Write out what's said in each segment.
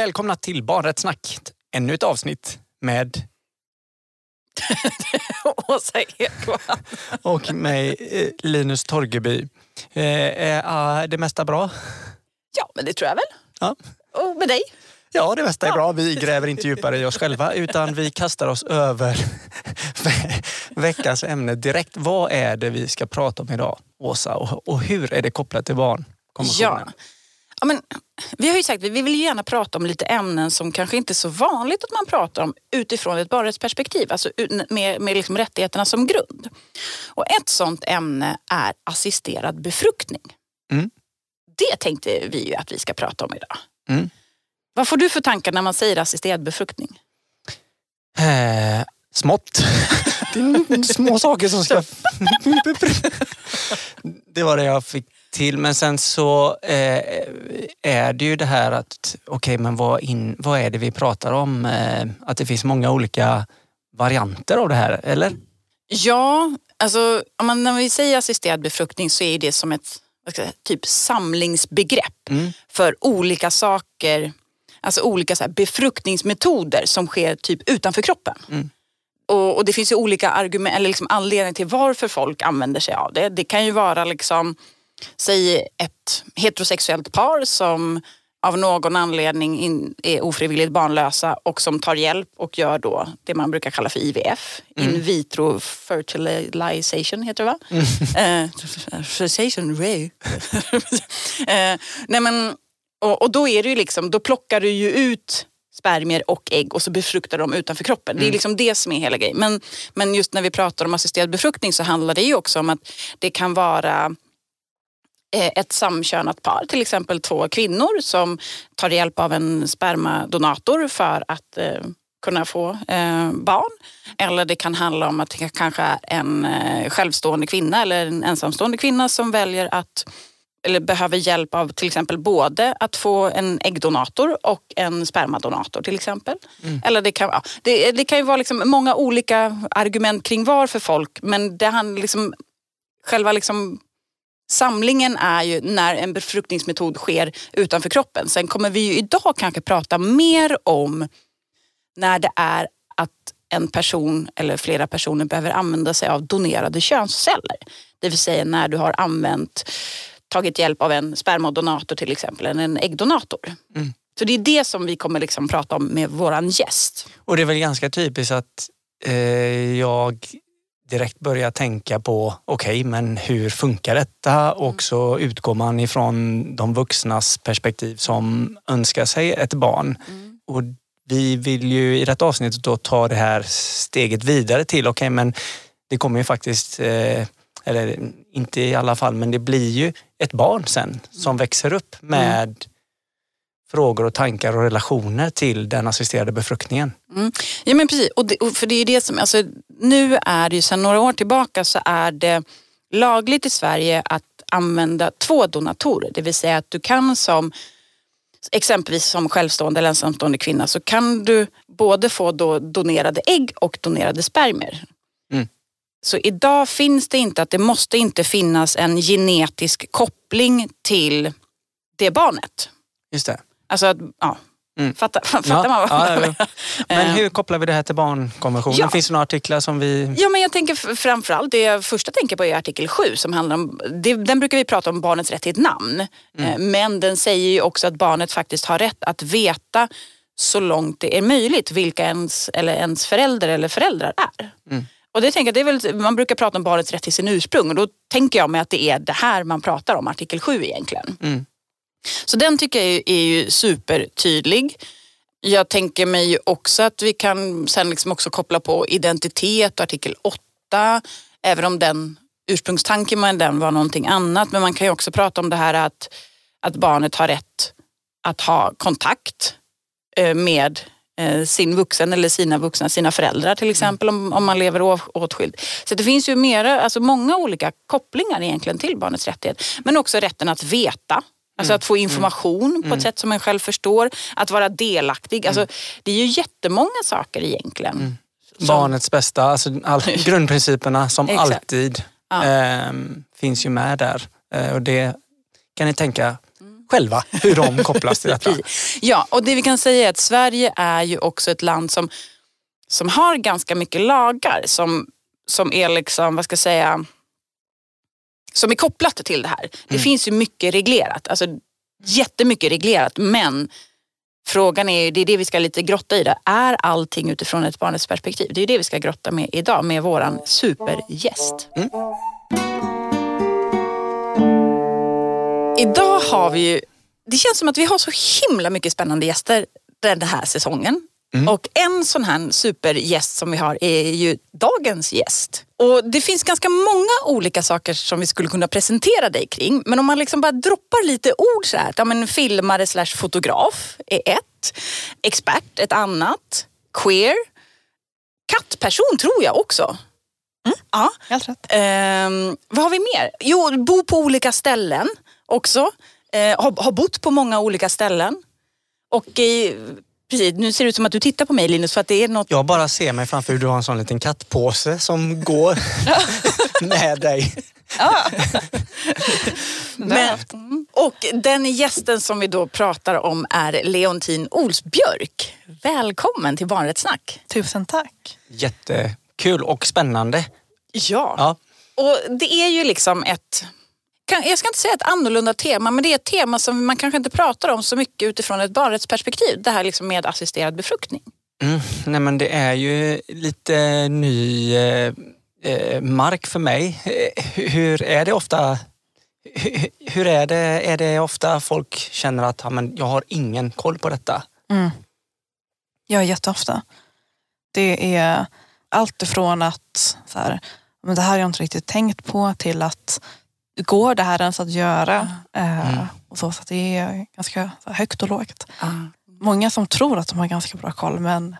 Välkomna till Barnrättssnack. Ännu ett avsnitt med Åsa Ekman. och mig, eh, Linus Torgeby. Eh, Är det mesta bra? Ja, men det tror jag väl. Ja. Och med dig? Ja, det mesta är bra. Vi gräver inte djupare i oss själva utan vi kastar oss över ve- veckans ämne direkt. Vad är det vi ska prata om idag, Åsa? Och, och hur är det kopplat till barnkonventionen? Ja. Ja men, vi har ju sagt att vi vill gärna prata om lite ämnen som kanske inte är så vanligt att man pratar om utifrån ett barnrättsperspektiv, alltså med, med liksom rättigheterna som grund. Och ett sånt ämne är assisterad befruktning. Mm. Det tänkte vi ju att vi ska prata om idag. Mm. Vad får du för tankar när man säger assisterad befruktning? Eh, smått. Små saker som ska... det var det jag fick till. Men sen så eh, är det ju det här att, okej men vad, in, vad är det vi pratar om? Eh, att det finns många olika varianter av det här, eller? Ja, alltså om man, när vi säger assisterad befruktning så är det som ett säga, typ samlingsbegrepp Mm. för olika saker, alltså olika så befruktningsmetoder som sker typ utanför kroppen. Mm. Och, och det finns ju olika argument, eller liksom anledningar till varför folk använder sig av det. Det kan ju vara liksom, säg ett heterosexuellt par som av någon anledning in, är ofrivilligt barnlösa och som tar hjälp och gör då det man brukar kalla för IVF. In vitro fertilization heter det va? Eh, fertilization, Ray. eh, nej men, och, och då är det ju liksom, då plockar du ju ut spermier och ägg och så befruktar de utanför kroppen. Det är liksom det som är hela grejen. Men, men just när vi pratar om assisterad befruktning så handlar det ju också om att det kan vara eh, ett samkönat par, till exempel två kvinnor som tar hjälp av en spermadonator för att eh, kunna få eh, barn. Eller det kan handla om att det kanske är en eh, självstående kvinna eller en ensamstående kvinna som väljer att eller behöver hjälp av till exempel både att få en äggdonator och en spermadonator till exempel. Eller det kan, ja, det, det kan ju vara liksom många olika argument kring varför folk, men det handlar liksom, själva liksom Samlingen är ju när en befruktningsmetod sker utanför kroppen. Sen kommer vi ju idag kanske prata mer om när det är att en person eller flera personer behöver använda sig av donerade könsceller. Det vill säga när du har använt, tagit hjälp av en spermadonator till exempel, eller en äggdonator. Mm. Så det är det som vi kommer liksom prata om med våran gäst. Och det är väl ganska typiskt att eh, jag direkt börjar tänka på, okej men hur funkar detta? Och så utgår man ifrån de vuxnas perspektiv som önskar sig ett barn. Och vi vill ju i detta avsnittet då ta det här steget vidare till, okej men det kommer ju faktiskt, eh, eller inte i alla fall, men det blir ju ett barn sen som växer upp med frågor och tankar och relationer till den assisterade befruktningen. Mm. Ja men precis, och det, och för det är ju det som, alltså, nu är det ju sedan några år tillbaka så är det lagligt i Sverige att använda två donatorer. Det vill säga att du kan som exempelvis som självstående eller ensamstående kvinna så kan du både få då donerade ägg och donerade spermier. Mm. Så idag finns det inte att det måste inte finnas en genetisk koppling till det barnet. Just det. Alltså att, ja, Mm. fattar, fattar Ja, man vad ja, ja. Men Eh. hur kopplar vi det här till barnkonventionen? Ja. Finns det några artiklar som vi... Ja, men jag tänker framförallt, det jag första tänker på är artikel 7 som handlar om, det, den brukar vi prata om barnets rätt till ett namn. Eh, Men den säger ju också att barnet faktiskt har rätt att veta så långt det är möjligt vilka ens, eller ens förälder eller föräldrar är. Mm. Och det tänker det är väl, man brukar prata om barnets rätt till sin ursprung och då tänker jag mig att det är det här man pratar om, artikel 7 egentligen. Mm. Så den tycker jag är, är ju supertydlig. Jag tänker mig också att vi kan sen liksom också koppla på identitet och artikel 8. Även om den ursprungstanken med den var någonting annat. Men man kan ju också prata om det här att, att barnet har rätt att ha kontakt eh, med eh, sin vuxen eller sina vuxna, sina föräldrar till exempel om, om man lever åtskild. Så det finns ju mera, alltså många olika kopplingar egentligen till barnets rättighet. Men också rätten att veta. Alltså att få information på ett sätt som en själv förstår. Att vara delaktig. Alltså, det är ju jättemånga saker egentligen. Som- Barnets bästa, alltså all, grundprinciperna som alltid Ja. ehm, finns ju med där. Eh, och det kan ni tänka, själva hur de kopplas till detta. Ja, och det vi kan säga är att Sverige är ju också ett land som, som har ganska mycket lagar som, som är liksom, vad ska jag säga, som är kopplat till det här. Det Mm. finns ju mycket reglerat, alltså jättemycket reglerat, men frågan är ju, det är det vi ska lite grotta i. Det. Är allting utifrån ett barnets perspektiv? Det är det vi ska grotta med idag med våran supergäst. Mm. Idag har vi ju, det känns som att vi har så himla mycket spännande gäster den här säsongen. Mm. Och en sån här supergäst som vi har är ju dagens gäst. Och det finns ganska många olika saker som vi skulle kunna presentera dig kring. Men om man liksom bara droppar lite ord så här. Ja, men filmare slash fotograf är ett. Expert ett annat. Queer. Kattperson tror jag också. Ja. Helt rätt. Ehm, vad har vi mer? Jo, bo på olika ställen också. Eh, har, har bott på många olika ställen. Och precis, nu ser det ut som att du tittar på mig Linus för att det är något... Jag bara ser mig framför hur du har en sån liten kattpåse som går med dig. Men, Mm. och den gästen som vi då pratar om är Leontin Olsbjörk. Välkommen till Barnrättssnack. Tusen tack. Jättekul och spännande. Ja. Ja. Och det är ju liksom ett, kan- jag ska inte säga ett annorlunda tema, men det är ett tema som man kanske inte pratar om så mycket utifrån ett barnrättsperspektiv. Det här liksom med assisterad befruktning. Mm. Nej men det är ju lite ny eh, eh, mark för mig. Eh, hu- hur är det ofta hu- hur är det, är det ofta folk känner att ja, men jag har ingen koll på detta? Mm. Ja, jätteofta. Det är allt ifrån att så här, men det här har jag inte riktigt tänkt på till att går det här ens att göra? Eh, Mm. och så, så det är ganska högt och lågt. Många som tror att de har ganska bra koll men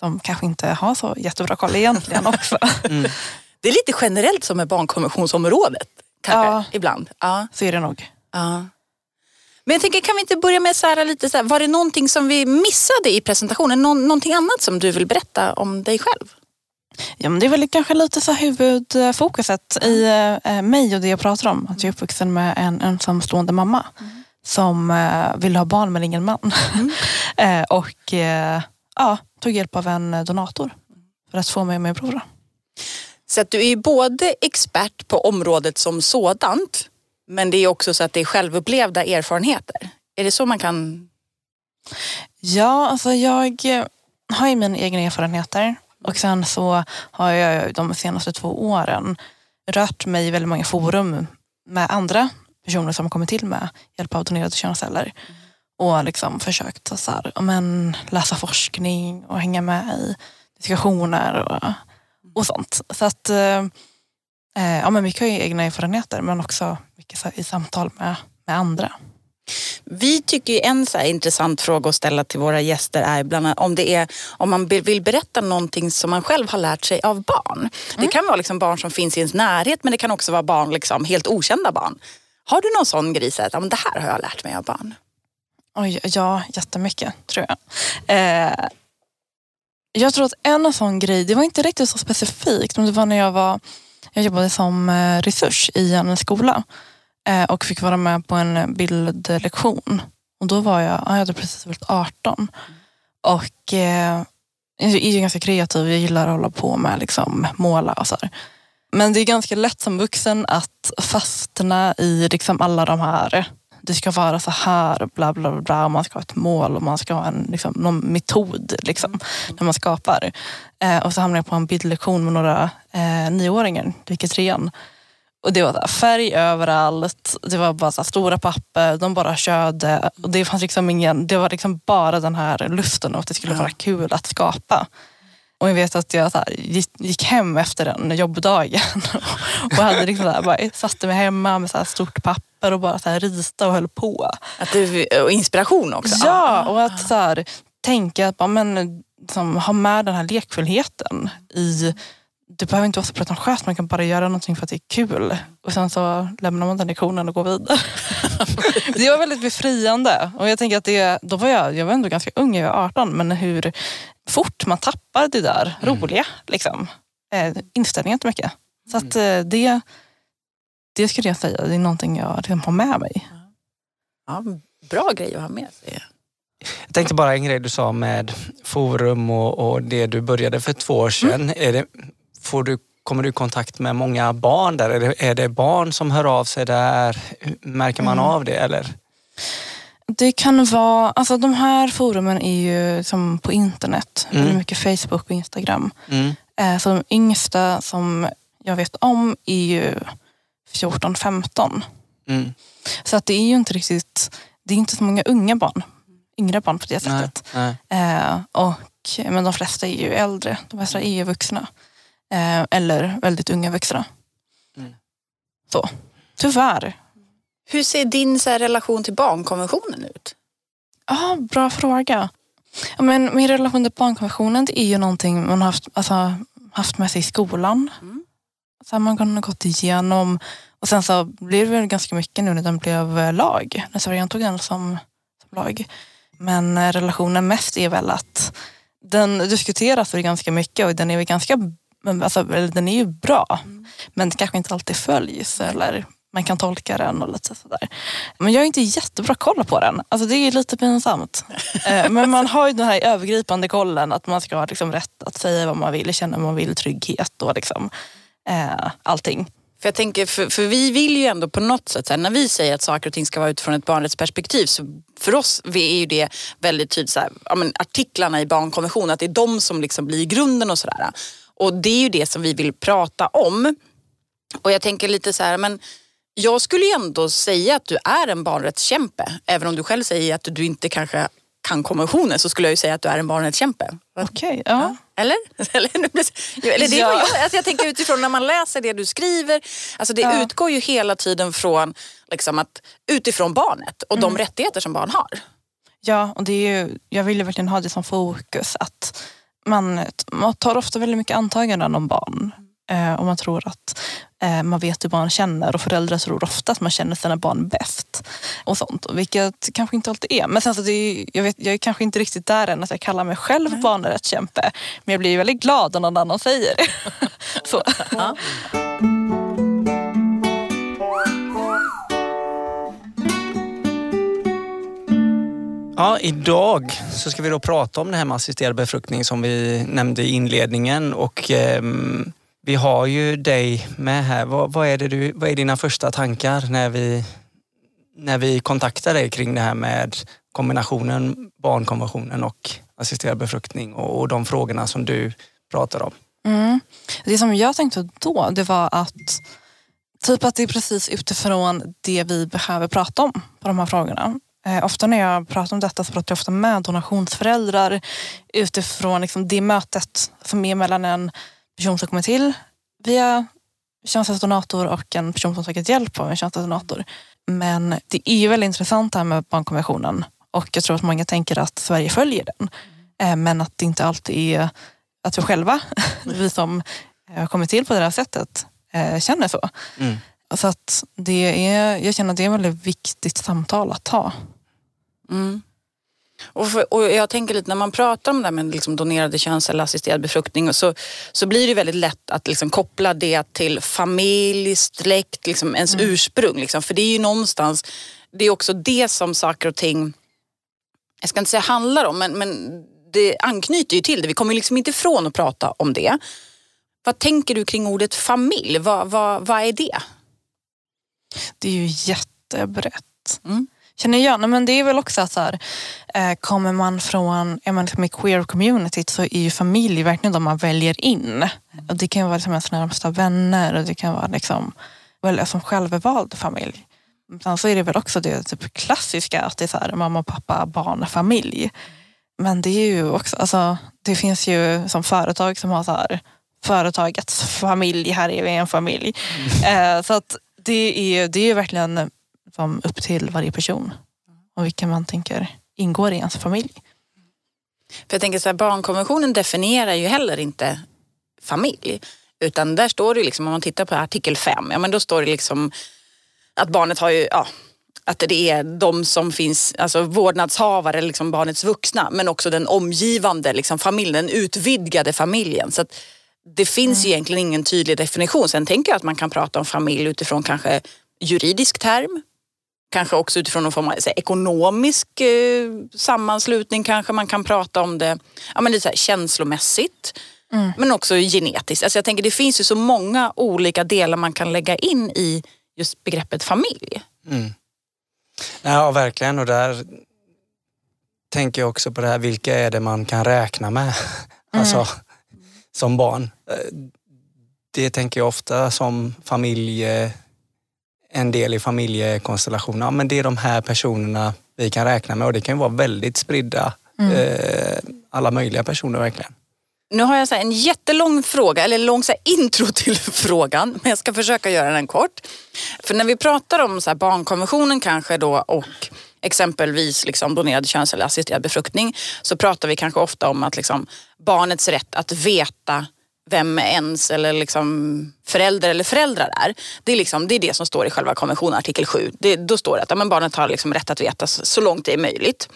de kanske inte har så jättebra koll egentligen också. Mm. Det är lite generellt som med barnkonventionsområdet. Kanske, Ja. ibland. Ja, Så är det nog. ja. Men jag tänker, kan vi inte börja med så här, lite så här, var det någonting som vi missade i presentationen? Nå någonting annat som du vill berätta om dig själv? Ja, men det är väl kanske lite så huvudfokuset i eh, mig och det jag pratar om. Att jag är uppvuxen med en ensamstående mamma som eh, ville ha barn men ingen man. eh, och eh, ja, tog hjälp av en donator för att få mig min bror. Så att du är både expert på området som sådant, men det är också så att det är självupplevda erfarenheter. Är det så man kan... Ja, alltså jag eh, har ju mina egna erfarenheter och sen så har jag de senaste två åren rört mig i väldigt många forum med andra personer som har kommit till med hjälp av donerade könsceller och liksom försökt så här, men, läsa forskning och hänga med i diskussioner och, och sånt. Så att eh, eh, ja, men mycket har ju egna erfarenheter men också mycket i samtal med, med andra. Vi tycker en så intressant fråga att ställa till våra gäster är bland annat om, det är, om man vill berätta någonting som man själv har lärt sig av barn. Det kan vara liksom barn som finns i ens närhet men det kan också vara barn, liksom, helt okända barn. Har du någon sån grej, så att, det här har jag lärt mig av barn? Oj, ja, jättemycket tror jag. Eh, jag tror att en sån grej, det var inte riktigt så specifikt, men det var när jag var, jag jobbade som eh, resurs i en skola och fick vara med på en bildlektion. Och då var jag, ja, jag hade precis fyllt 18 och eh, jag är ju ganska kreativ, jag gillar att hålla på med liksom, måla och så här. Men det är ganska lätt som vuxen att fastna i liksom alla de här det ska vara så här, bla bla bla, bla och man ska ha ett mål och man ska ha en, liksom, någon metod liksom, när man skapar. Eh, och så hamnade jag på en bildlektion med några eh, nioåringar, det gick i trean. Och det var färg överallt, det var bara stora papper, de bara körde. Och det, fanns liksom ingen, det var liksom bara den här lusten och att det skulle vara kul att skapa. Och jag vet att jag här, gick, hem efter den jobbdagen och hade liksom så här, bara, satte mig hemma med så här stort papper och bara så här rita och höll på. Att du, och inspiration också? Ja, och att så här, tänka att bara, men, liksom, ha med den här lekfullheten i det behöver inte vara så pretentiöst, man kan bara göra någonting för att det är kul. Och sen så lämnar man den lektionen och går vidare. det var väldigt befriande. Och jag tänker att det, då var jag, jag var ändå ganska ung, jag var 18, men hur fort man tappar det där roliga. Liksom. Eh, inställningen till mycket. Så att eh, det, det skulle jag säga, det är någonting jag liksom har med mig. Ja, bra grej att ha med sig. Jag tänkte bara en grej du sa med forum och, och det du började för två år sedan. Mm. Är det, får du, kommer du i kontakt med många barn där? Är det, är det barn som hör av sig där? Märker man mm. av det eller? Det kan vara, alltså de här forumen är ju som på internet. Mm. Är mycket Facebook och Instagram. Mm. Eh, så de yngsta som jag vet om är ju 14-15. Mm. Så att det är ju inte riktigt, det är inte så många unga barn, yngre barn på det sättet. Nej, nej. Eh, och, men de flesta är ju äldre, de flesta är ju vuxna. Eh, eller väldigt unga vuxna. Mm. Så, tyvärr. Hur ser din så här, relation till barnkonventionen ut? Ah, bra fråga. Ja, men min relation till barnkonventionen det är ju någonting man har haft, alltså, haft med sig i skolan. Mm. Så man har gått igenom och sen så blir det väl ganska mycket nu när den blev eh, lag. När Sverige antog den som, som lag. Men eh, relationen mest är väl att den diskuteras väl ganska mycket och den är väl ganska alltså, den är ju bra. Mm. Men kanske inte alltid följs eller man kan tolka den och lite sådär. Men jag har inte jättebra koll på den. Alltså det är lite pinsamt. Eh, men man har ju den här övergripande kollen att man ska ha liksom rätt att säga vad man vill, känna vad man vill, trygghet och liksom, eh, allting. För jag tänker, för, för, vi vill ju ändå på något sätt, här, när vi säger att saker och ting ska vara utifrån ett barnrättsperspektiv, så för oss är ju det väldigt tydligt, så här, ja, men, artiklarna i barnkonventionen, att det är de som liksom blir grunden och sådär. Och det är ju det som vi vill prata om. Och jag tänker lite så här, men jag skulle ju ändå säga att du är en barnrättskämpe. Även om du själv säger att du inte kanske kan konventionen så skulle jag ju säga att du är en barnrättskämpe. Okej, okay, ja. Eller? Eller det ja. jag, alltså jag tänker utifrån när man läser det du skriver. Alltså det ja. utgår ju hela tiden från liksom att, utifrån barnet och mm. de rättigheter som barn har. Ja, och det är ju, jag vill ju verkligen ha det som fokus. att man, man tar ofta väldigt mycket antaganden om barn. Eh, och man tror att eh, man vet hur barn känner och föräldrar tror ofta att man känner sina barn bäst. Och sånt, vilket kanske inte alltid är. Men sen så det är, jag, vet, jag är kanske inte riktigt där än att jag kallar mig själv mm. barnrättskämpe. Men jag blir väldigt glad när någon annan säger det. så. Ja. Idag så ska vi då prata om det här med assisterad befruktning som vi nämnde i inledningen och eh, vi har ju dig med här. Vad, vad, är det du, vad är dina första tankar när vi, när vi kontaktar dig kring det här med kombinationen barnkonventionen och assisterad befruktning och, och de frågorna som du pratar om? Mm. Det som jag tänkte då, det var att typ att det är precis utifrån det vi behöver prata om på de här frågorna. Eh, ofta när jag pratar om detta så pratar jag ofta med donationsföräldrar utifrån liksom det mötet som är mellan en person som kommer till via könsdonator och en person som söker hjälp av en könsdonator. Men det är ju väldigt intressant det här med barnkonventionen och jag tror att många tänker att Sverige följer den. Eh, men att det inte alltid är att vi själva, vi som eh, har kommit till på det här sättet, känner så. Mm. Så att det är, jag känner att det är ett väldigt viktigt samtal att ha. Mm. Och, för, och jag tänker lite när man pratar om det här med liksom donerade könsceller, assisterad befruktning så, så blir det väldigt lätt att liksom koppla det till familj, släkt, liksom ens mm. ursprung. Liksom. För det är ju någonstans, det är också det som saker och ting, jag ska inte säga handlar om, men, men det anknyter ju till det. Vi kommer liksom inte ifrån att prata om det. Vad tänker du kring ordet familj? Vad, vad, vad är det? Det är ju jättebrett. Mm känner jag. men det är väl också att så här, eh, kommer man från, är man liksom i queer communityt så är ju familj verkligen de man väljer in. Och det kan vara liksom ens närmsta vänner och det kan vara liksom, väl, som självvald familj. Sen så är det väl också det typ klassiska att det är så här, mamma, pappa, barn, familj. Men det är ju också, alltså, det finns ju som företag som har så här, företagets familj, här är vi en familj. Mm. Eh, så att det är, det är verkligen som upp till varje person och vilka man tänker ingår i ens familj. För jag tänker så här, barnkonventionen definierar ju heller inte familj. Utan där står det liksom, om man tittar på artikel 5, ja men då står det liksom att barnet har ju, ja, att det är de som finns, alltså vårdnadshavare, liksom barnets vuxna, men också den omgivande liksom familjen, den utvidgade familjen. Så det finns mm. egentligen ingen tydlig definition. Sen tänker jag att man kan prata om familj utifrån kanske juridisk term, kanske också utifrån någon form av här, ekonomisk eh, sammanslutning kanske man kan prata om det ja, men lite så här, känslomässigt. Men också genetiskt. Alltså jag tänker det finns ju så många olika delar man kan lägga in i just begreppet familj. Mm. Ja, verkligen. Och där tänker jag också på det här, vilka är det man kan räkna med? Alltså, som barn. Eh, Det tänker jag ofta som familj, eh, en del i familjekonstellationen. Ja, men det är de här personerna vi kan räkna med och det kan ju vara väldigt spridda, eh, alla möjliga personer verkligen. Nu har jag så en jättelång fråga, eller lång så intro till frågan, men jag ska försöka göra den kort. För när vi pratar om så barnkonventionen kanske då och exempelvis liksom donerad köns eller assisterad befruktning så pratar vi kanske ofta om att liksom barnets rätt att veta vem ens eller liksom förälder eller föräldrar är. Det är, liksom, det är det som står i själva konventionen, artikel 7. Det, då står det att ja, men barnet har liksom rätt att veta så, så långt det är möjligt.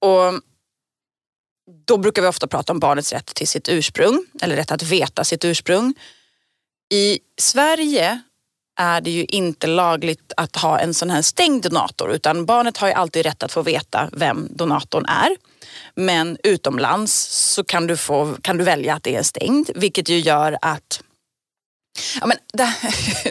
Och då brukar vi ofta prata om barnets rätt till sitt ursprung, eller rätt att veta sitt ursprung. I Sverige är det ju inte lagligt att ha en sån här stängd donator utan barnet har ju alltid rätt att få veta vem donatorn är. Men utomlands så kan du, få, kan du välja att det är stängd vilket ju gör att Ja, men det,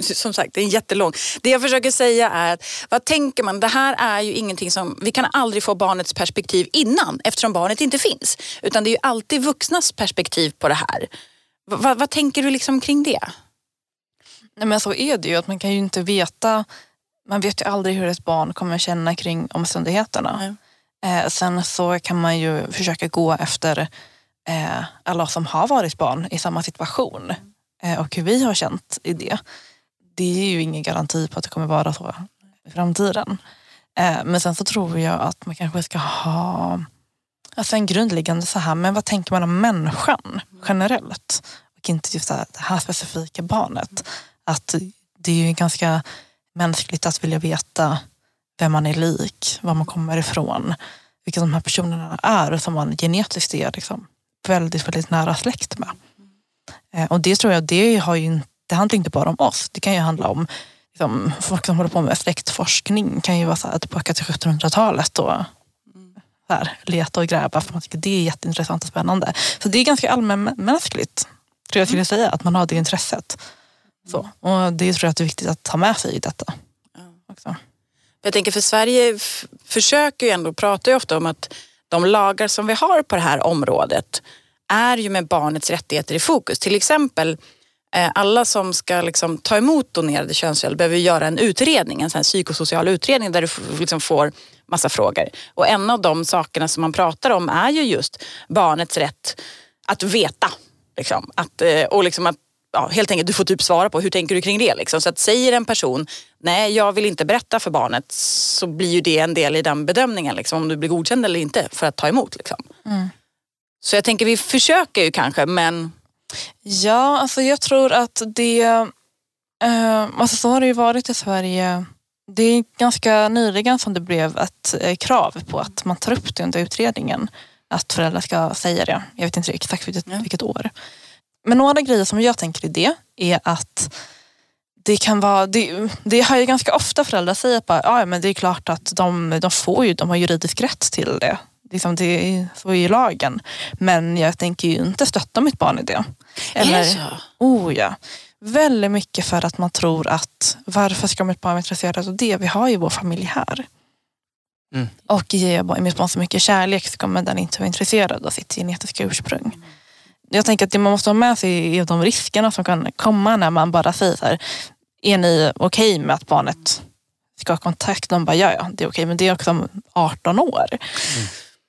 som sagt, det är en jättelång. Det jag försöker säga är att vad tänker man? Det här är ju ingenting som, vi kan aldrig få barnets perspektiv innan eftersom barnet inte finns. Utan det är ju alltid vuxnas perspektiv på det här. Va, va, vad tänker du liksom kring det? Nej, men så är det ju. att Man kan ju inte veta, man vet ju aldrig hur ett barn kommer känna kring omständigheterna. Eh, sen så kan man ju försöka gå efter eh, alla som har varit barn i samma situation eh, och hur vi har känt i det. Det är ju ingen garanti på att det kommer vara så i framtiden. Eh, men sen så tror jag att man kanske ska ha alltså en grundläggande så här, men vad tänker man om människan generellt? Och inte just det här, det här specifika barnet. Att det är ju ganska mänskligt att vilja veta vem man är lik, var man kommer ifrån, vilka de här personerna är som man genetiskt är liksom väldigt, väldigt nära släkt med. Eh, och det tror jag, det, har ju, det handlar inte bara om oss. Det kan ju handla om liksom, folk som håller på med släktforskning kan ju vara så här, tillbaka till 1700-talet och så här, leta och gräva för man tycker det är jätteintressant och spännande. Så det är ganska allmänmänskligt, tror jag skulle säga, att man har det intresset. Så. Och det tror jag är viktigt att ta med sig i detta. Också. Jag tänker för Sverige försöker ju ändå, pratar ju ofta om att de lagar som vi har på det här området är ju med barnets rättigheter i fokus. Till exempel eh, alla som ska liksom ta emot donerade könsceller behöver göra en utredning, en sån psykosocial utredning där du liksom får massa frågor. Och en av de sakerna som man pratar om är ju just barnets rätt att veta. Liksom. Att, eh, och liksom att ja, helt enkelt du får typ svara på hur tänker du kring det. Liksom. Så att säger en person nej jag vill inte berätta för barnet så blir ju det en del i den bedömningen liksom, om du blir godkänd eller inte för att ta emot. Liksom. Så jag tänker vi försöker ju kanske men Ja, alltså jag tror att det... Eh, alltså så har det ju varit i Sverige. Det är ganska nyligen som det blev ett eh, krav på att man tar upp det under utredningen. Att föräldrar ska säga det. Jag vet inte exakt vilket, Ja. vilket år. Men några grejer som jag tänker i det är att det kan vara, det, det har ju ganska ofta föräldrar säger att bara, ja, men det är klart att de, de får ju, de har juridisk rätt till det. Liksom det så är ju lagen. Men jag tänker ju inte stötta mitt barn i det. är det så? Oh ja. Väldigt mycket för att man tror att varför ska mitt barn vara intresserad av det? Vi har ju vår familj här. Mm. Och ger jag mitt barn så mycket kärlek så kommer den inte vara intresserad av sitt genetiska ursprung. Jag tänker att det man måste ha med sig är de riskerna som kan komma när man bara säger så här, är ni okej med att barnet ska ha kontakt? De bara, ja ja, det är okej, men det är också om 18 år.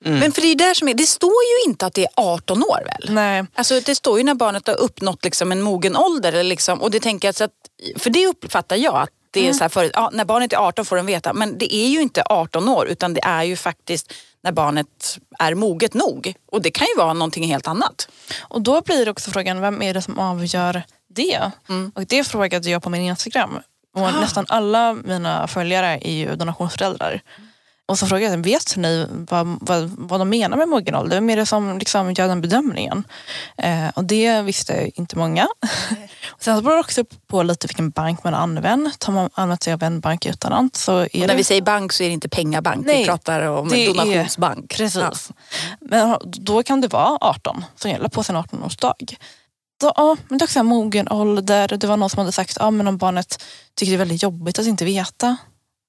Mm. Men för det är där som är, det står ju inte att det är 18 år väl? Nej, Alltså det står ju när barnet har uppnått liksom en mogen ålder. Eller liksom, och det tänker jag så att, för det uppfattar jag att det är så här förut, ja, när barnet är 18 får den veta. Men det är ju inte 18 år utan det är ju faktiskt när barnet är moget nog. Och det kan ju vara någonting helt annat. Och då blir också frågan, vem är det som avgör det? Mm. Och det frågade jag på min Instagram. Och nästan alla mina följare är ju donationsföräldrar. Och så frågade jag, vet ni vad, vad, vad de menar med mogen ålder? Vem är det som liksom gör den bedömningen? Eh, och det visste inte många. och sen så beror det också på lite vilken bank man använder. Tar man använt sig av en bank utomlands så är Och när det... vi säger bank så är det inte pengabank, Nej, vi pratar om är- donationsbank. Precis. Men då kan det vara 18 som gäller på sin 18-årsdag. Då, ja, men det är också en mogen ålder. Det var någon som hade sagt att ja, men om barnet tycker det är väldigt jobbigt att inte veta.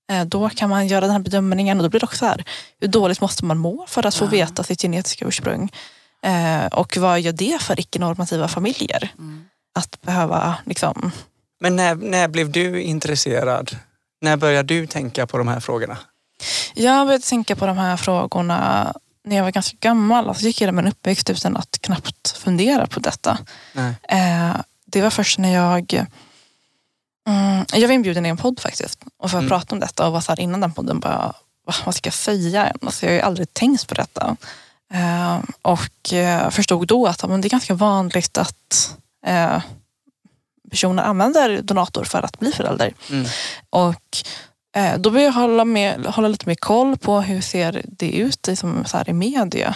Eh, Då kan man göra den här bedömningen och då blir det också så här. Hur dåligt måste man må för att få Ja. veta sitt genetiska ursprung? Eh, och vad gör det för icke-normativa familjer? Mm. Att behöva liksom... Men när, när blev du intresserad? När började du tänka på de här frågorna? Jag började tänka på de här frågorna när jag var ganska gammal. Alltså jag gick hela min uppväxt utan att knappt fundera på detta. Nej. Eh, det var först när jag... Mm, jag var inbjuden i en podd faktiskt och för att Mm. prata om detta och var så här innan den podden bara, "Va, vad ska jag säga? Alltså jag har ju aldrig tänkt på detta. Eh, och eh, förstod då att men det är ganska vanligt att eh, personer använder donator för att bli förälder. Mm. Och eh, då började jag hålla, med, hålla lite mer koll på hur ser det ut i, som, så här, i media.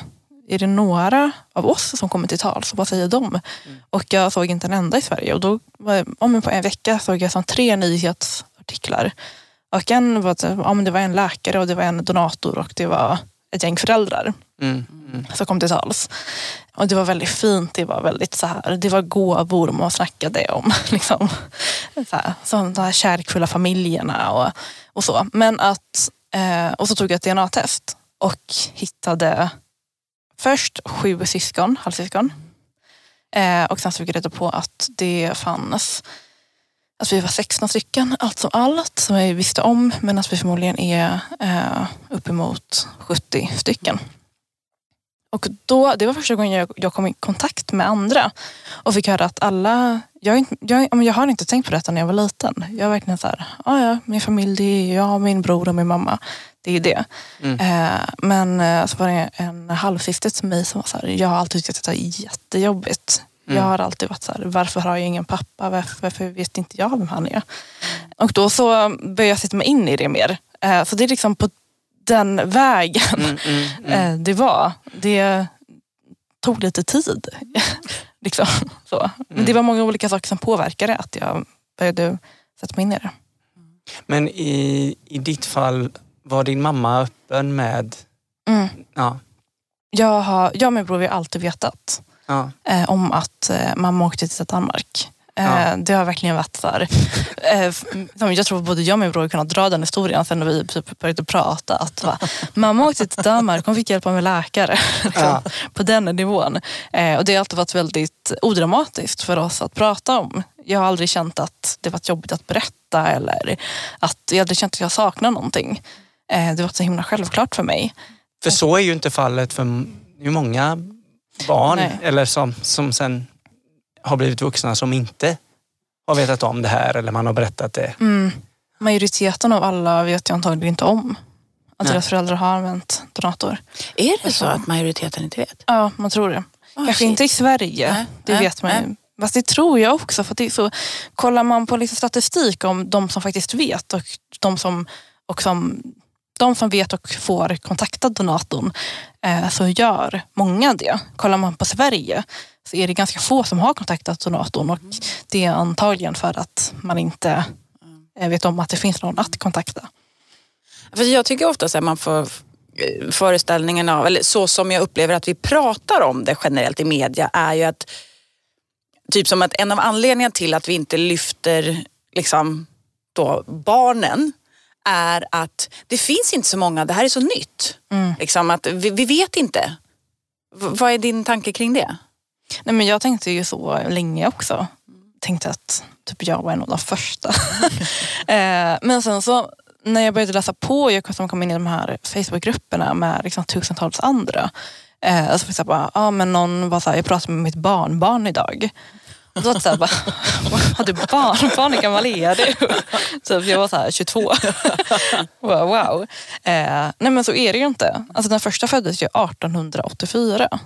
Är det några av oss som kommer till tal? Så vad säger de? Mm. Och jag såg inte en enda i Sverige. Och då, ja, men på en vecka såg jag som tre nyhetsartiklar. Och en var, ja, men det var en läkare och det var en donator och det var ett gäng föräldrar Mm. Mm. som kom till tals. Och det var väldigt fint, det var väldigt så här, det var gåvor man snackade om. Liksom. Så här, som de här kärleksfulla familjerna och, och så. Men att, eh, och så tog jag ett DNA-test och hittade först sju syskon, halvsyskon. Eh, och sen så fick jag reda på att det fanns att vi var 16 stycken, alltså allt som allt, som vi visste om. Men att vi förmodligen är eh, uppemot 70 stycken. Och då, det var första gången jag, jag kom i kontakt med andra och fick höra att alla, jag, jag, jag har inte tänkt på detta när jag var liten. Jag var verkligen så här, "Ja, ja, min familj det är jag, min bror och min mamma. Det är det. Mm. Eh, men eh, så var det en halvsyster till mig som var så här, jag har alltid tyckt att det är jättejobbigt. Mm. Jag har alltid varit så här, varför har jag ingen pappa? Varför, varför vet inte jag vem han är? Och då så började jag sätta mig in i det mer. Eh, så det är liksom på den vägen Mm. Mm. Mm. eh, det var. Det tog lite tid. liksom, så. Men Mm. det var många olika saker som påverkade att jag började sätta mig in i det. Men i, i ditt fall, var din mamma öppen med... Mm. Ja, Jag, har, jag och min bror har alltid vetat ja, eh, om att eh, mamma åkte till Danmark. Eh, Ja. Det har verkligen varit så här, eh, jag tror både jag och min bror kunnat dra den historien sen när vi typ började prata. Att va, mamma åkte till Danmark, hon fick hjälpa med läkare. liksom, Ja. På den nivån. Eh, och det har alltid varit väldigt odramatiskt för oss att prata om. Jag har aldrig känt att det varit jobbigt att berätta eller att jag aldrig känt att jag saknar någonting. Eh, det har varit så himla självklart för mig. För så är ju inte fallet för många barn Nej. eller som, som sen har blivit vuxna som inte har vetat om det här eller man har berättat det. Mm. Majoriteten av alla vet jag antagligen inte om att Nej. deras föräldrar har använt donator. Är det så Så. att majoriteten inte vet? Ja, man tror det. Oh, Kanske shit. inte i Sverige, Nej, det nej, vet man ju. Fast det tror jag också. För att det är så, kollar man på lite statistik om de som faktiskt vet och de som, och som, de som vet och får kontakta donatorn eh, så gör många det. Kollar man på Sverige så är det ganska få som har kontaktat donatorn och det är antagligen för att man inte eh, vet om att det finns någon att kontakta. För jag tycker ofta att man får eh, föreställningen av, eller så som jag upplever att vi pratar om det generellt i media är ju att typ som att en av anledningarna till att vi inte lyfter liksom då barnen är att det finns inte så många, det här är så nytt. Mm. Liksom att vi, vi vet inte. V- vad är din tanke kring det? Nej, men jag tänkte ju så länge också. Tänkte att typ jag var en av de första. eh, men sen så när jag började läsa på, jag som kom in i de här Facebookgrupperna med liksom tusentals andra. Eh, så fick jag bara, ja men någon var så här, jag pratade med mitt barnbarn idag. Och så var här, bara, har du barnbarn? Hur gammal är du? Så jag var så här 22. wow. wow. Eh, nej men så är det ju inte. Alltså den första föddes ju 1884.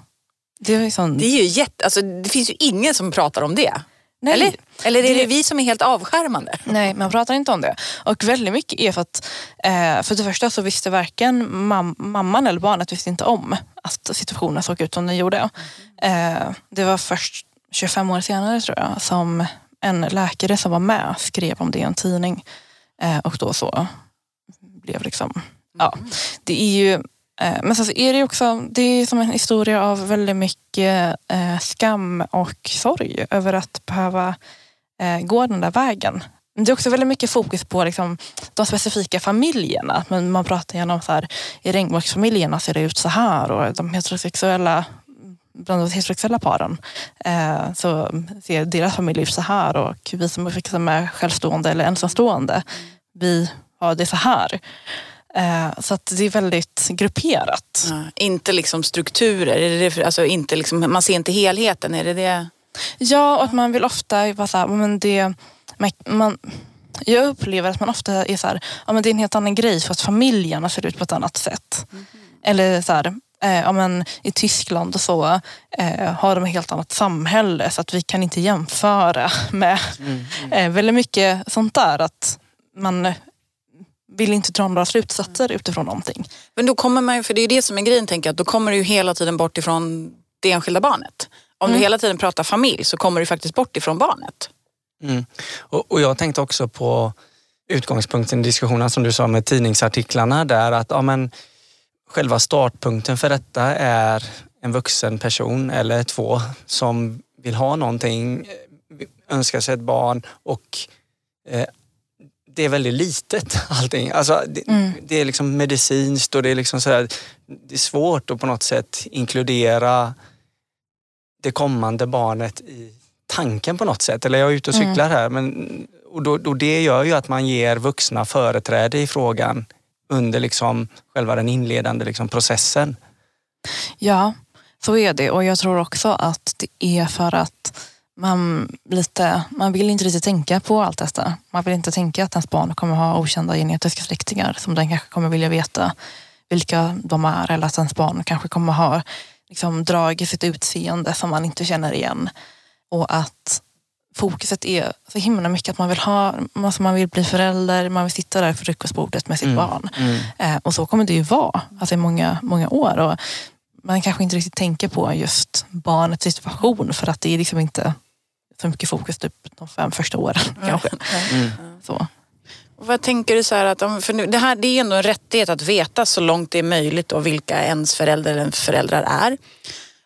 Det är liksom, Det är ju jätte, alltså det finns ju ingen som pratar om det. Nej, Eller? Eller är det, Det- vi som är helt avskärmande? Nej, man pratar inte om det. Och väldigt mycket är för att eh, för det första så visste varken mam mamman eller barnet visste inte om att situationen såg ut som den gjorde. Eh, det var först 25 år senare tror jag som en läkare som var med skrev om det i en tidning. Eh, och då så blev liksom, ja, det är ju Eh, men sen så är det också, det är som en historia av väldigt mycket eh, skam och sorg över att behöva eh, gå den där vägen. Det är också väldigt mycket fokus på liksom, de specifika familjerna. Men man pratar gärna om så här, i regnbågsfamiljerna ser det ut så här och de heterosexuella bland de heterosexuella paren eh, så ser deras familj ut så här och vi som är självstående eller ensamstående, vi har det så här. Eh, så att det är väldigt grupperat. Ja, inte liksom strukturer, är det alltså inte liksom, man ser inte helheten, är det det? Ja, och att man vill ofta vara så här, men det, man, jag upplever att man ofta är så här, ja, men det är en helt annan grej för att familjerna ser ut på ett annat sätt. Eller så här, eh, ja, men i Tyskland och så eh, har de ett helt annat samhälle så att vi kan inte jämföra med eh, väldigt mycket sånt där. Att man vill inte dra några slutsatser utifrån någonting. Men då kommer man ju, för det är ju det som är grejen tänker jag, att då kommer du ju hela tiden bort ifrån det enskilda barnet. Om Mm. du hela tiden pratar familj så kommer du faktiskt bort ifrån barnet. Mm. Och, och jag tänkte också på utgångspunkten i diskussionen som du sa med tidningsartiklarna där att ja, men, själva startpunkten för detta är en vuxen person eller två som vill ha någonting, eh, önskar sig ett barn och eh, det är väldigt litet allting. Alltså, det, Mm. det är liksom medicinskt och det är liksom så här, det är svårt att på något sätt inkludera det kommande barnet i tanken på något sätt. Eller jag är ute och Mm. cyklar här. Men, och, då, och det gör ju att man ger vuxna företräde i frågan under liksom själva den inledande liksom processen. Ja, så är det. Och jag tror också att det är för att man, lite, man vill inte riktigt tänka på allt detta. Man vill inte tänka att ens barn kommer ha okända genetiska släktingar som den kanske kommer vilja veta vilka de är. Eller att ens barn kanske kommer ha liksom, drag i sitt utseende som man inte känner igen. Och att fokuset är så himla mycket att man vill ha, alltså man vill bli förälder, man vill sitta där för frukostbordet med sitt Mm. barn. Mm. Eh, och så kommer det ju vara alltså i många, många år. Och man kanske inte riktigt tänker på just barnets situation för att det är liksom inte så mycket fokus typ de fem första åren kanske. Mm. Så. Och Vad tänker du så här att, om- för nu, det här det är ändå en rättighet att veta så långt det är möjligt och vilka ens föräldrar eller föräldrar är.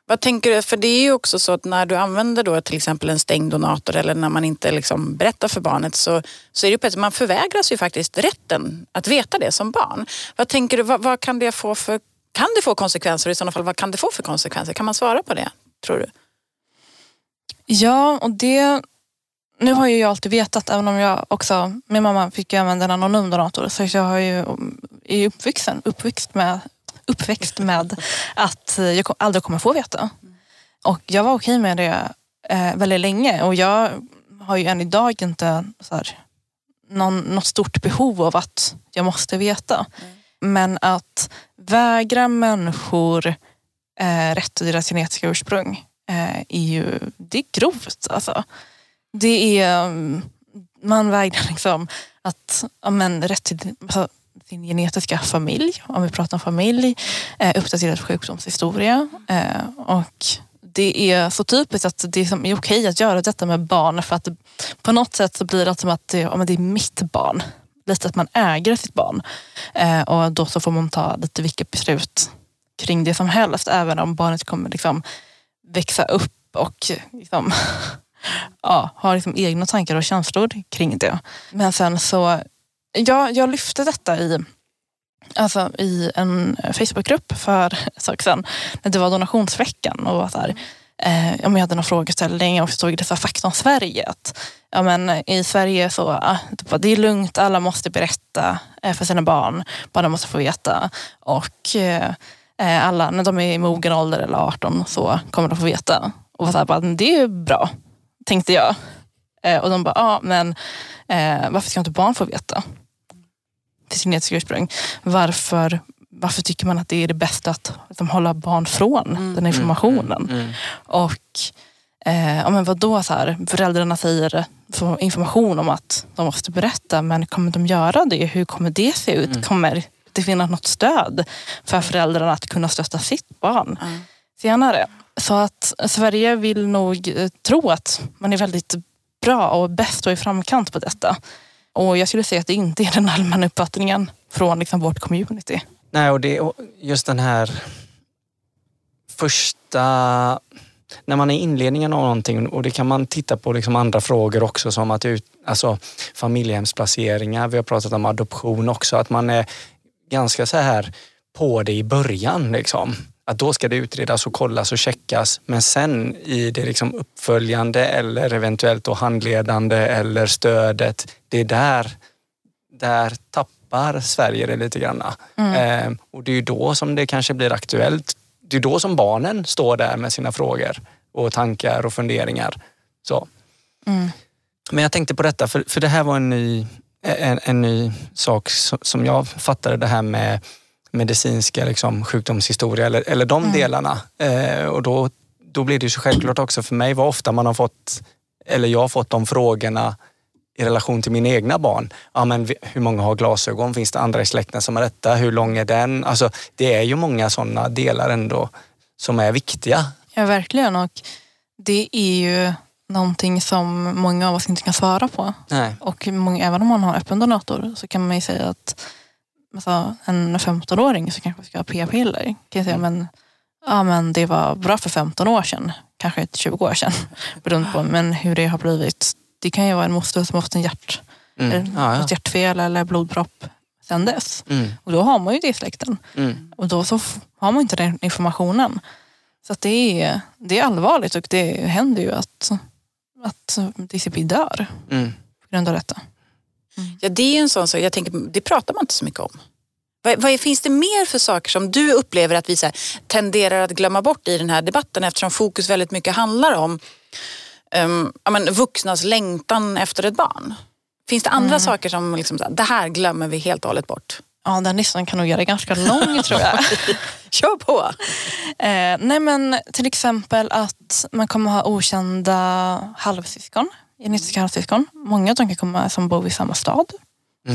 Vad tänker du, för det är ju också så att när du använder då till exempel en stängd donator eller när man inte liksom berättar för barnet så, så är det ju på ett sätt, man förvägras ju faktiskt rätten att veta det som barn. Vad tänker du, vad, vad kan det få för, kan det få konsekvenser och i sådana fall vad kan det få för konsekvenser? Kan man svara på det, tror du? Ja, och det... Nu har ju jag alltid vetat, även om jag också... Min mamma fick ju använda en anonym donator, så jag har ju, är uppvuxen, uppväxt med, uppväxt med att jag aldrig kommer få veta. Och jag var okej med det eh, väldigt länge och jag har ju än idag inte så här, någon, något stort behov av att jag måste veta. Men att vägra människor eh, rätt till deras genetiska ursprung Eh, är ju det är grovt. Alltså. Det är, mm, man vägrar liksom att, ja, men, rätt till alltså, sin genetiska familj, om vi pratar om familj, eh, uppdaterad sjukdomshistoria. Eh, och det är så typiskt att det är, okej att göra detta med barn för att på något sätt så blir det som att det, ja, men det är mitt barn. Lite att man äger sitt barn. Eh, och då så får man ta lite vilka beslut kring det som helst även om barnet kommer liksom växa upp och liksom, ja, ha liksom egna tankar och känslor kring det. Men sen så, ja, jag lyfte detta i, alltså, i en Facebookgrupp för ett tag sedan. När det var donationsveckan och var så här, eh, om jag hade någon frågeställning och så stod det så fakta om Sverige. Att, ja, men, I Sverige så ah, det det är lugnt, alla måste berätta eh, för sina barn. Barnen måste få veta. Och eh, alla, när de är i mogen ålder eller 18 så kommer de få veta. Och var så här, bara, det är ju bra, tänkte jag. Eh, och de bara, ja men eh, varför ska inte barn få veta? Till sin genetiska ursprung. Varför, varför tycker man att det är det bästa att liksom, hålla barn från den här informationen? Mm. Och Eh, ja, men vadå, så här, föräldrarna säger information om att de måste berätta, men kommer de göra det? Hur kommer det se ut? Mm. Kommer det finnas något stöd för föräldrarna att kunna stötta sitt barn Mm. senare? Så att Sverige vill nog eh, tro att man är väldigt bra och bäst och i framkant på detta. Och jag skulle säga att det inte är den allmänna uppfattningen från liksom vårt community. Nej, och det och just den här första... När man är i inledningen av någonting och det kan man titta på liksom andra frågor också som att ut, alltså familjehemsplaceringar, vi har pratat om adoption också, att man är ganska så här på det i början. Liksom. Att då ska det utredas och kollas och checkas men sen i det liksom uppföljande eller eventuellt då handledande eller stödet, det är där, där tappar Sverige det lite grann. Eh, och det är ju då som det kanske blir aktuellt. Det är då som barnen står där med sina frågor och tankar och funderingar. Så. Mm. Men jag tänkte på detta, för, för det här var en ny, en, en ny sak som, jag fattade det här med medicinska liksom, sjukdomshistoria eller, eller de Mm. delarna. Eh, och då, då blir det ju så självklart också för mig vad ofta man har fått, eller jag har fått de frågorna i relation till mina egna barn. Ja, men hur många har glasögon? Finns det andra i släkten som har detta? Hur lång är den? Alltså, det är ju många sådana delar ändå som är viktiga. Ja, verkligen. Och det är ju någonting som många av oss inte kan svara på. Nej. Och många, även om man har öppen donator så kan man ju säga att alltså, en 15-åring som kanske ska ha p-piller kan ju säga men, ja, men det var bra för 15 år sedan, kanske inte 20 år sedan. Beroende på men hur det har blivit. Det kan ju vara en moster som har fått en hjärt, Mm. eller Ja, ja. hjärtfel eller blodpropp sedan dess. Mm. Och då har man ju det i släkten. Mm. Och då så har man inte den informationen. Så det, är, det är allvarligt och det händer ju att, att DCP dör Mm. på grund av detta. Ja, det är ju en sån sak, jag tänker, det pratar man inte så mycket om. Vad, vad finns det mer för saker som du upplever att vi så här, tenderar att glömma bort i den här debatten eftersom fokus väldigt mycket handlar om um, ja, men, vuxnas längtan efter ett barn? Finns det andra saker som liksom, det här glömmer vi helt och hållet bort? Ja, den listan kan nog göra ganska lång tror jag. Kör på! Eh, nej men till exempel att man kommer ha okända halvsyskon, genetiska halvsyskon. Många av dem kan komma som bor i samma stad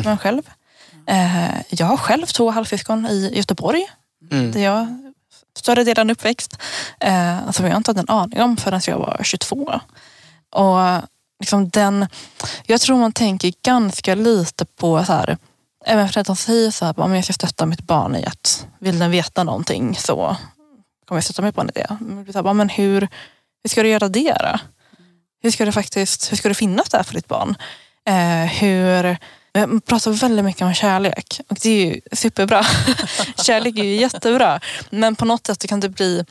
som en själv. Eh, jag har själv två halvsyskon i Göteborg Mm. där jag större delen uppväxt. Eh, som jag inte hade en aning om förrän jag var 22. Och liksom den, jag tror man tänker ganska lite på så här, även för att de säger så här, om jag ska stötta mitt barn i att vill den veta någonting så kommer jag stötta mig på det. Men så här, men hur, hur ska du göra det då? Hur ska det faktiskt, hur ska det finnas där för ditt barn? Eh, hur, man pratar väldigt mycket om kärlek och det är ju superbra. kärlek är ju jättebra. Men på något sätt kan det bli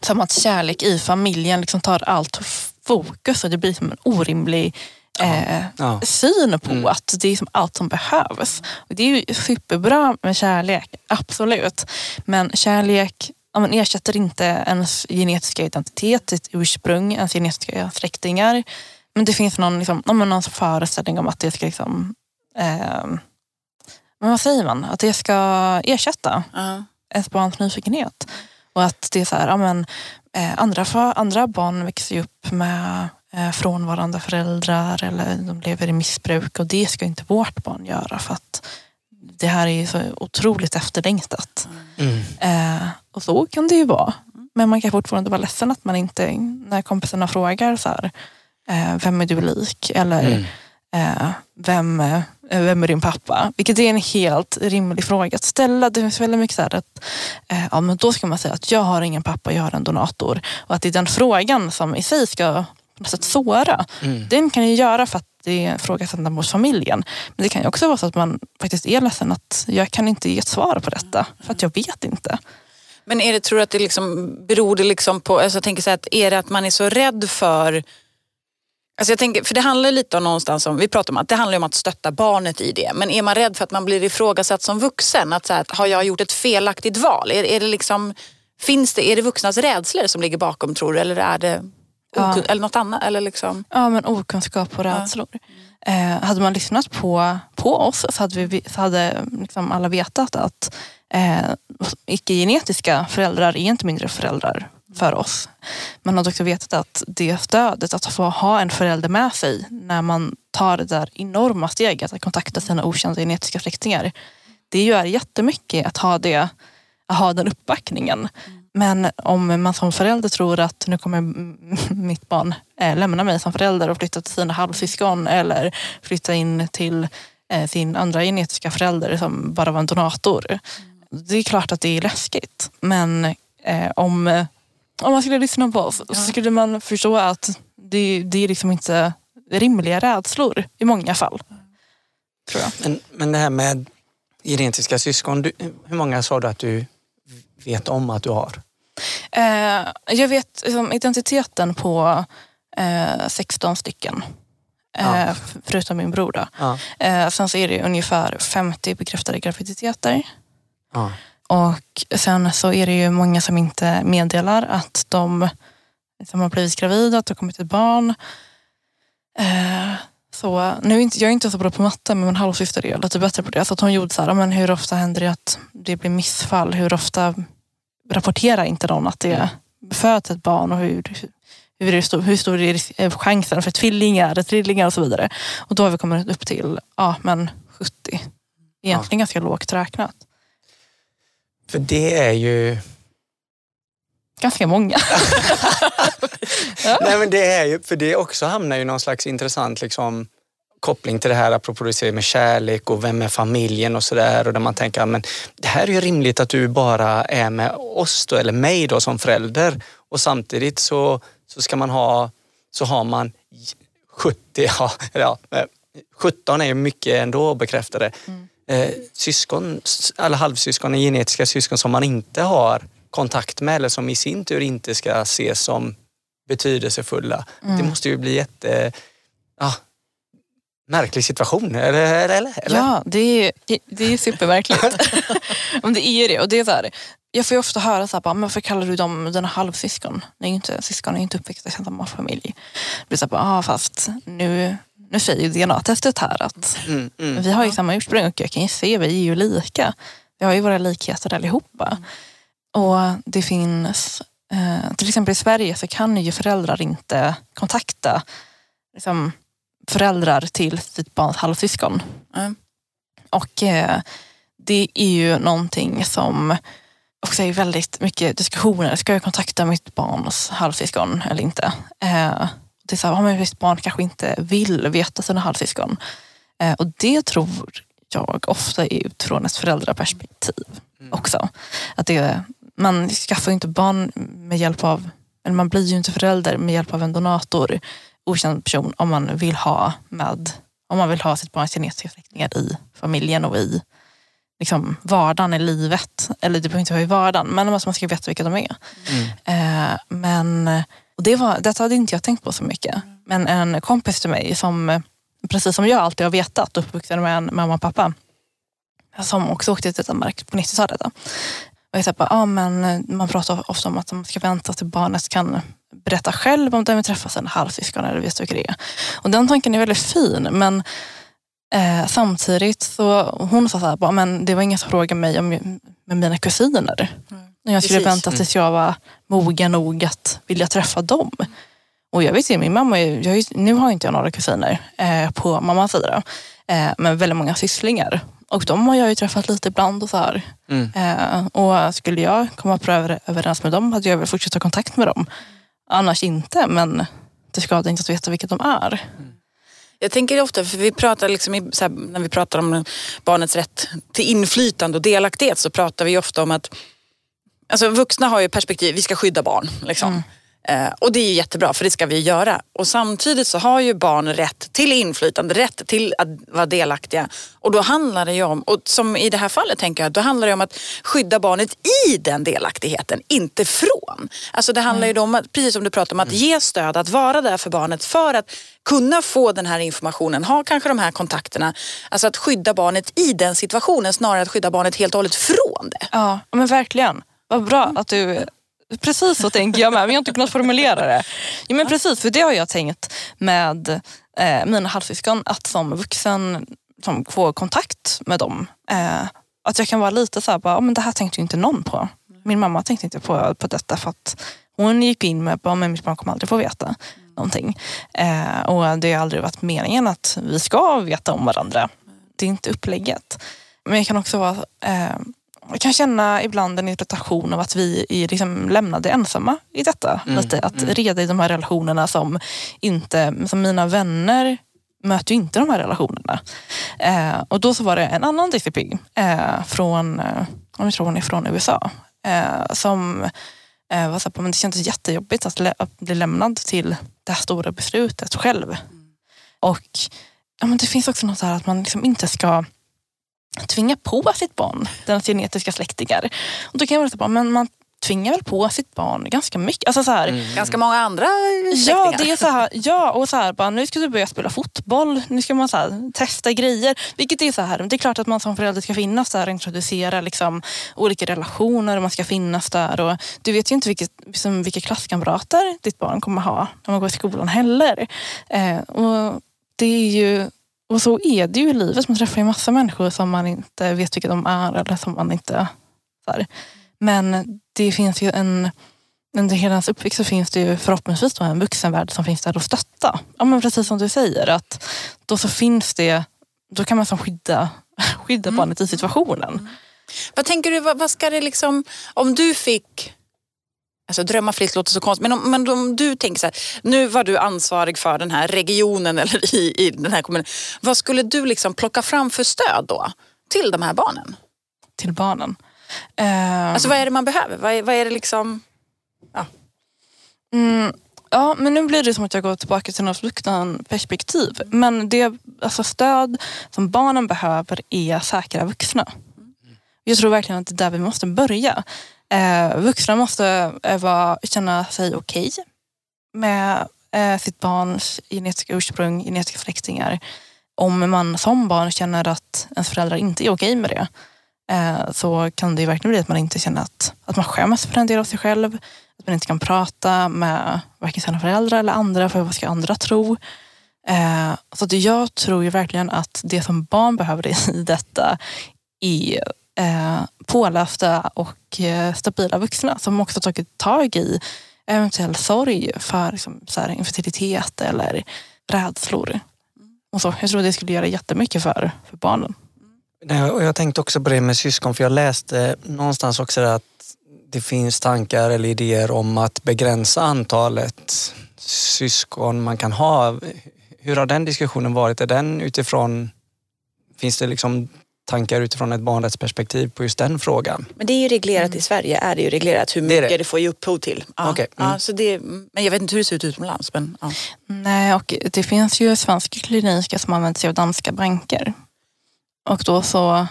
som att kärlek i familjen liksom tar allt fokus och det blir som en orimlig eh, Ja. syn på Mm. att det är som allt som behövs. Och det är ju superbra med kärlek, absolut. Men kärlek ja, men ersätter inte ens genetiska identitet, sitt ursprung, ens genetiska släktingar. Men det finns någon, liksom, ja, någon föreställning om att det ska liksom, eh, men vad säger man? Att det ska ersätta Ja. ens barns nyfikenhet. Och att det är så här, ja, men, eh, andra, andra barn växer upp med frånvarande föräldrar eller de lever i missbruk och det ska inte vårt barn göra för att det här är så otroligt efterlängtat. Mm. Eh, och så kan det ju vara. Men man kan fortfarande vara ledsen att man inte, när kompisarna frågar så här, eh, vem är du lik? Eller Mm. eh, vem, eh, vem är din pappa? Vilket är en helt rimlig fråga att ställa. Det finns väldigt mycket så här att eh, ja, men då ska man säga att jag har ingen pappa, jag har en donator. Och att det är den frågan som i sig ska något sätt såra. Mm. Den kan ju göra för att det är en fråga mot familjen. Men det kan ju också vara så att man faktiskt är ledsen att jag kan inte ge ett svar på detta. För att jag vet inte. Men är det, tror du att det liksom, beror det liksom på, alltså jag tänker så här, att är det att man är så rädd för Alltså jag tänker, för det handlar lite om någonstans om, vi pratar om att det handlar om att stötta barnet i det. Men är man rädd för att man blir ifrågasatt som vuxen? Att så här, att har jag gjort ett felaktigt val? Är, är det liksom, finns det, är det vuxnas rädslor som ligger bakom tror du? Eller är det. Okun- eller något annat? Eller liksom, Ja, men okunskap och rädslor. Eh, hade man lyssnat på, på oss så hade, vi, så hade liksom alla vetat att eh, icke-genetiska föräldrar är inte mindre föräldrar. för oss. Man har också vetat att det stödet, att få ha en förälder med sig när man tar det där enorma steget att kontakta sina okända genetiska släktingar. Det gör jättemycket att ha, det, att ha den uppbackningen. Men om man som förälder tror att nu kommer mitt barn eh, lämna mig som förälder och flytta till sina halvsyskon eller flytta in till eh, sin andra genetiska förälder som bara var en donator. Det är klart att det är läskigt. Men eh, om, om man skulle lyssna på oss så skulle man förstå att det, det är liksom inte rimliga rädslor i många fall. Tror jag. Men, men det här med genetiska syskon, du, hur många sa du att du vet om att du har? Eh, jag vet liksom, identiteten på eh, 16 stycken. Eh, Ja. Förutom min bror då. Ja. Eh, sen så är det ungefär 50 bekräftade graviditeter. Ja. Och sen så är det ju många som inte meddelar att de liksom har blivit gravida, att det har kommit ett barn. Eh, så, nu är inte, jag är inte så bra på matte men min halvsyster är lite bättre på det. Så att hon gjorde så här, men hur ofta händer det att det blir missfall? Hur ofta rapporterar inte någon att det föds ett barn och hur, hur, är stor, hur stor är är chansen för tvillingar, trillingar och så vidare. Och då har vi kommit upp till ja, men 70. Egentligen ganska lågt räknat. För det är ju... Ganska många. Nej men det är ju, för det också hamnar ju någon slags intressant liksom koppling till det här apropå det med kärlek och vem är familjen och sådär och där man tänker men det här är ju rimligt att du bara är med oss då, eller mig då som förälder och samtidigt så, så ska man ha, så har man 70, ja, ja, eh, 17 är ju mycket ändå bekräftade. Eh, syskon, alla halvsyskon är genetiska syskon som man inte har kontakt med eller som i sin tur inte ska ses som betydelsefulla. Det måste ju bli jätte... Ja, märklig situation, eller? eller, eller? Ja, det är, det är superverkligt. Men det är ju det. Och det är så här, jag får ju ofta höra så här, bara, men varför kallar du dem dina halvsyskon? Ni är ju inte, syskon är ju inte uppväxta i samma familj. Det blir så här, ah, fast nu, nu säger ju DNA-testet här att Mm, mm. vi har ju samma ursprung och jag kan ju se, vi är ju lika. Vi har ju våra likheter allihopa. Och det finns, eh, till exempel i Sverige så kan ju föräldrar inte kontakta liksom, föräldrar till sitt barns halvsyskon. Mm. Och eh, det är ju någonting som också är väldigt mycket diskussioner. Ska jag kontakta mitt barns halvsyskon eller inte? Eh, det är så här, men visst barn kanske inte vill veta sina halvsyskon. Eh, och det tror jag ofta är utifrån ett föräldraperspektiv också. Att det, man skaffar inte barn med hjälp av, eller man blir ju inte förälder med hjälp av en donator, okänd person, om man vill ha med, om man vill ha sitt barns genetiska släktingar i familjen och i liksom, vardagen i livet. Eller det behöver inte vara i vardagen, men man ska veta vilka de är. Eh, men och det var, detta hade inte jag tänkt på så mycket. Men en kompis till mig som, precis som jag alltid har vetat, uppvuxen med en mamma och pappa, som också åkte till Danmark på 90-talet. då. Och jag sa bara, ja, men man pratar ofta om att man ska vänta till barnet kan berätta själv om den vill träffa sina halvsyskon eller vet vilka det är. Och den tanken är väldigt fin men eh, samtidigt så hon sa så här, bara, men det var ingen som frågade mig om med mina kusiner. När jag skulle Precis. vänta tills jag var mogen nog att vilja träffa dem. Och jag vet ju, min mamma, jag, nu har inte jag några kusiner eh, på mammas sida. Eh, men väldigt många sysslingar. Och de har jag ju träffat lite ibland och så här. Mm. Eh, och skulle jag komma på över, överens med dem hade jag väl fortsatt ha kontakt med dem. Annars inte, men det skadar inte att veta vilka de är. Jag tänker ofta, för vi pratar liksom här, när vi pratar om barnets rätt till inflytande och delaktighet så pratar vi ofta om att alltså, vuxna har ju perspektiv, vi ska skydda barn. Liksom. Eh, och det är ju jättebra för det ska vi göra. Och samtidigt så har ju barn rätt till inflytande, rätt till att vara delaktiga. Och då handlar det ju om, och som i det här fallet tänker jag, då handlar det om att skydda barnet i den delaktigheten, inte från. Alltså det handlar ju om, att, precis som du pratar om, att ge stöd, att vara där för barnet för att kunna få den här informationen, ha kanske de här kontakterna. Alltså att skydda barnet i den situationen snarare än att skydda barnet helt och hållet från det. Ja, men verkligen. Vad bra att du... Precis så tänker jag med, men jag har inte kunnat formulera det. Ja, men precis, för det har jag tänkt med eh, mina halvsyskon, att som vuxen som få kontakt med dem. Eh, att jag kan vara lite så här, bara, men det här tänkte ju inte någon på. Min mamma tänkte inte på, på detta för att hon gick in med att mitt barn kommer aldrig få veta någonting. Eh, och det har aldrig varit meningen att vi ska veta om varandra. Det är inte upplägget. Men jag kan också vara eh, jag kan känna ibland en irritation av att vi är liksom lämnade ensamma i detta. Mm, lite. Att mm. reda i de här relationerna som inte, som mina vänner möter ju inte de här relationerna. Eh, och då så var det en annan DCP eh, från, eh, jag tror hon är från USA, eh, som eh, var så här, men det kändes jättejobbigt att, att bli lämnad till det här stora beslutet själv. Mm. Och ja, men det finns också något här att man liksom inte ska tvinga på sitt barn deras genetiska släktingar. Och då kan jag vara men man tvingar väl på sitt barn ganska mycket. Alltså så här, mm. Ganska många andra släktingar. Ja, det är så här, ja och så här, bara, nu ska du börja spela fotboll. Nu ska man så här, testa grejer. Vilket är så här, det är klart att man som förälder ska finnas där och introducera liksom, olika relationer man ska finnas där. Och du vet ju inte vilket, liksom, vilka klasskamrater ditt barn kommer ha när man går i skolan heller. Eh, och det är ju och så är det ju i livet. Man träffar ju massa människor som man inte vet vilka de är eller som man inte... Så här. Men det finns ju en... Under hela hans uppväxt så finns det ju förhoppningsvis en vuxenvärld som finns där att stötta. Ja men precis som du säger att då så finns det, då kan man som skydda, skydda mm. barnet i situationen. Mm. Vad tänker du, vad, vad ska det liksom, om du fick Alltså drömma fritt låter så konstigt, men om, men om du tänker så här, nu var du ansvarig för den här regionen eller i, i den här kommunen. Vad skulle du liksom plocka fram för stöd då till de här barnen? Till barnen? Uh... Alltså vad är det man behöver? Vad är, vad är det liksom? Ja. Mm, ja, men nu blir det som att jag går tillbaka till något perspektiv. Men det alltså stöd som barnen behöver är säkra vuxna. Jag tror verkligen att det är där vi måste börja. Eh, vuxna måste eh, vara, känna sig okej okay med eh, sitt barns genetiska ursprung, genetiska släktingar. Om man som barn känner att ens föräldrar inte är okej okay med det eh, så kan det verkligen bli att man inte känner att, att man skäms för en del av sig själv. Att man inte kan prata med varken sina föräldrar eller andra för vad ska andra tro? Eh, så att jag tror ju verkligen att det som barn behöver i detta är eh, pålästa och eh, stabila vuxna som också tagit tag i eventuell sorg för liksom, så här, infertilitet eller rädslor. Och så. Jag tror det skulle göra jättemycket för, för barnen. Och jag tänkte också på det med syskon för jag läste någonstans också att det finns tankar eller idéer om att begränsa antalet syskon man kan ha. Hur har den diskussionen varit? Är den utifrån, finns det liksom tankar utifrån ett barnrättsperspektiv på just den frågan. Men det är ju reglerat mm. i Sverige, är det ju reglerat hur mycket det, det. får ge upphov till. Ja. Okay. Mm. Ja, så det, men jag vet inte hur det ser ut utomlands. Men, ja. Nej, och det finns ju svenska kliniker som använder sig av danska banker. Och då så...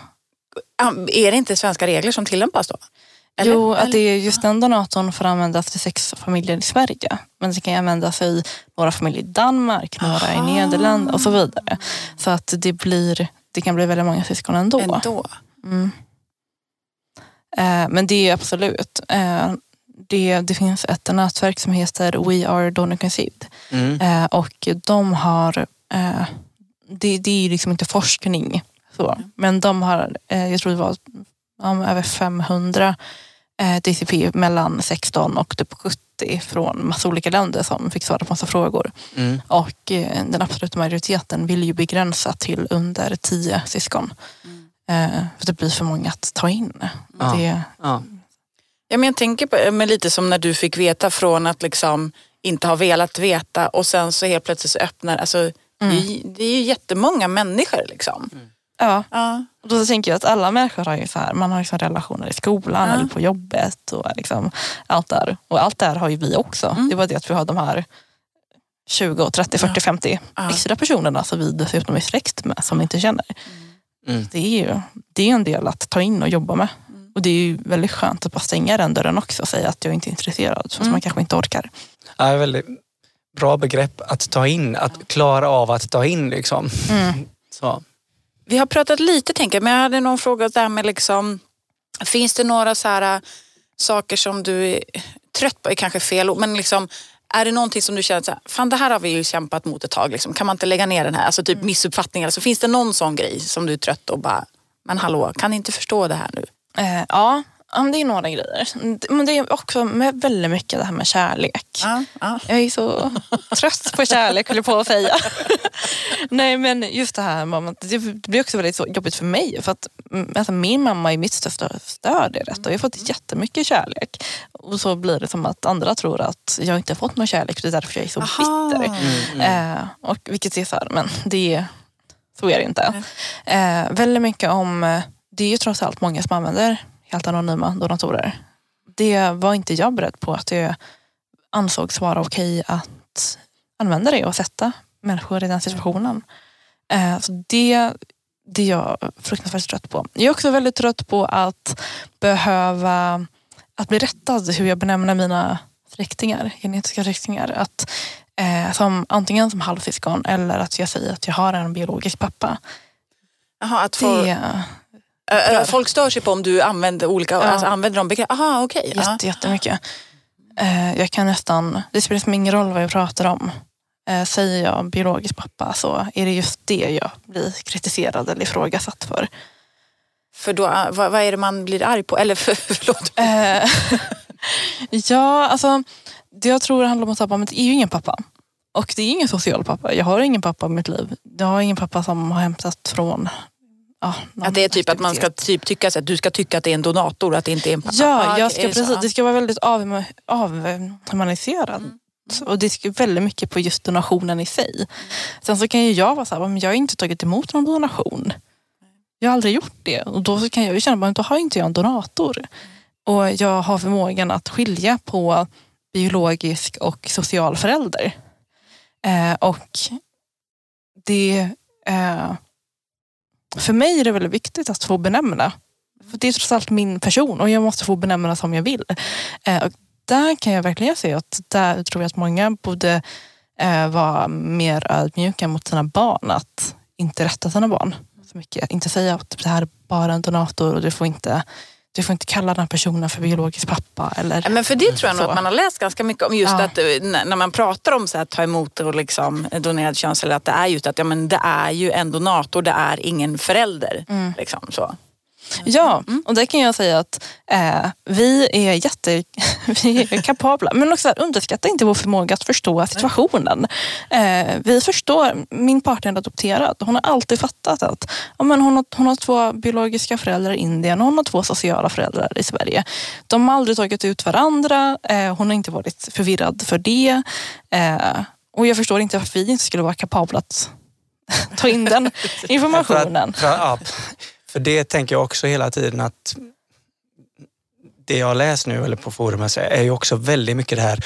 Är det inte svenska regler som tillämpas då? Eller? Jo, att det är just den donatorn får användas till sex familjer i Sverige. Men det kan användas i några familjer i Danmark, några Aha. i Nederländerna och så vidare. Så att det blir det kan bli väldigt många syskon ändå. ändå. Mm. Eh, men det är absolut. Eh, det, det finns ett nätverk som heter We Are Donor Conceived. Mm. Eh, och de har, det, det är liksom inte forskning, så. Mm. men de har, jag tror det var över 500 eh, DCP mellan 16 och typ 70 från massa olika länder som fick svara på massa frågor. Mm. Och eh, den absoluta majoriteten vill ju begränsa till under 10 syskon. Mm. Eh, för det blir för många att ta in. Ja. Det, ja. Ja, men jag tänker på, men lite som när du fick veta från att liksom inte ha velat veta och sen så helt plötsligt så öppnar, alltså, mm. det, det, är ju jättemånga människor liksom. Mm. Ja. ja. Och då tänker jag att alla människor har ju så här, man har liksom relationer i skolan ja. eller på jobbet och liksom allt där. Och allt det här har ju vi också. Mm. Det var det att vi har de här 20, 30, 40, 50 ja. extra personerna som vi dessutom är släkt med som vi inte känner. Mm. Det är ju det är en del att ta in och jobba med. Mm. Och det är ju väldigt skönt att bara stänga den dörren också och säga att jag inte är intresserad. Så mm. man kanske inte orkar. Ja, väldigt bra begrepp att ta in, att klara av att ta in. Liksom. Mm. Så. Vi har pratat lite tänker jag, men jag hade någon fråga där med liksom, finns det några så här, äh, saker som du är trött på, är kanske fel men liksom är det någonting som du känner så här, fan det här har vi ju kämpat mot ett tag, liksom. kan man inte lägga ner den här? Alltså typ mm. missuppfattningar, så finns det någon sån grej som du är trött och bara, men hallå, kan ni inte förstå det här nu? Eh, ja, Ja, det är några grejer. Men det är också med väldigt mycket det här med kärlek. Ja, ja. Jag är så trött på kärlek, höll jag på att säga. Nej men just det här med det blir också väldigt så jobbigt för mig. För att mm, alltså, min mamma är mitt största stöd i detta. Jag har fått jättemycket kärlek. Och så blir det som att andra tror att jag inte har fått någon kärlek. Det är därför jag är så bitter. Mm, Eh, och, vilket är så här, men det, så är det inte. Eh, väldigt mycket om, det är ju trots allt många som använder helt anonyma donatorer. Det var inte jag beredd på att det ansågs vara okej att använda det och sätta människor i den situationen. Eh, så det, det är jag fruktansvärt trött på. Jag är också väldigt trött på att behöva att bli rättad hur jag benämner mina släktingar, genetiska släktingar. Att, eh, som, antingen som halvsyskon eller att jag säger att jag har en biologisk pappa. Jaha, att få, Det Ö, folk stör sig på om du använder olika, Ja. alltså använder de begrepp. Aha, okej. ja. jätte, jättemycket. Eh, jag kan nästan, det spelar som ingen roll vad jag pratar om. Eh, säger jag biologisk pappa så är det just det jag blir kritiserad eller ifrågasatt för. För då, äh, vad, vad är det man blir arg på? Eller för, förlåt. Eh, ja, alltså det jag tror handlar om att pappa, men det är ju ingen pappa. Och det är ingen social pappa. Jag har ingen pappa i mitt liv. Jag har ingen pappa som har hämtat från ja, Att det är typ att man ska typ tycka att du ska tycka att det är en donator, att det inte är en pappa. Ja, jag ska, är så? precis, det ska vara väldigt av, avhumaniserat. Och det ska väldigt mycket på just donationen i sig. Sen så kan ju jag vara så här, men jag har inte tagit emot någon donation. Jag har aldrig gjort det. Och då så kan jag ju känna, men då har inte jag en donator. Och jag har förmågan att skilja på biologisk och social förälder. Eh, och det... Eh, för mig är det väldigt viktigt att få benämna. För det är trots allt min person och jag måste få benämna som jag vill. Eh, och där kan jag verkligen se att där tror jag att många borde eh, vara mer ödmjuka mot sina barn. Att inte rätta sina barn så mycket. Inte säga att det här är bara en donator och du får inte, du får inte kalla den här personen för biologisk pappa. Eller, Men för det tror jag nog att man har läst ganska mycket om. Just Ja. att eh, när man pratar om så här, ta emot och liksom donerad könsceller, att det är just att ja, men det är ju en donator, det är ingen förälder. Mm. Liksom, så. Ja, och där kan jag säga att eh, vi är jätte vi är kapabla. Men också så här, underskatta inte vår förmåga att förstå situationen. Eh, vi förstår, min partner är adopterad. Hon har alltid fattat att ja, men hon, har, hon har två biologiska föräldrar i Indien och hon har två sociala föräldrar i Sverige. De har aldrig tagit ut varandra. Eh, hon har inte varit förvirrad för det. Eh, och jag förstår inte varför vi inte skulle vara kapabla att ta in den informationen. För, det tänker jag också hela tiden att det jag läst nu eller på forumet är ju också väldigt mycket det här.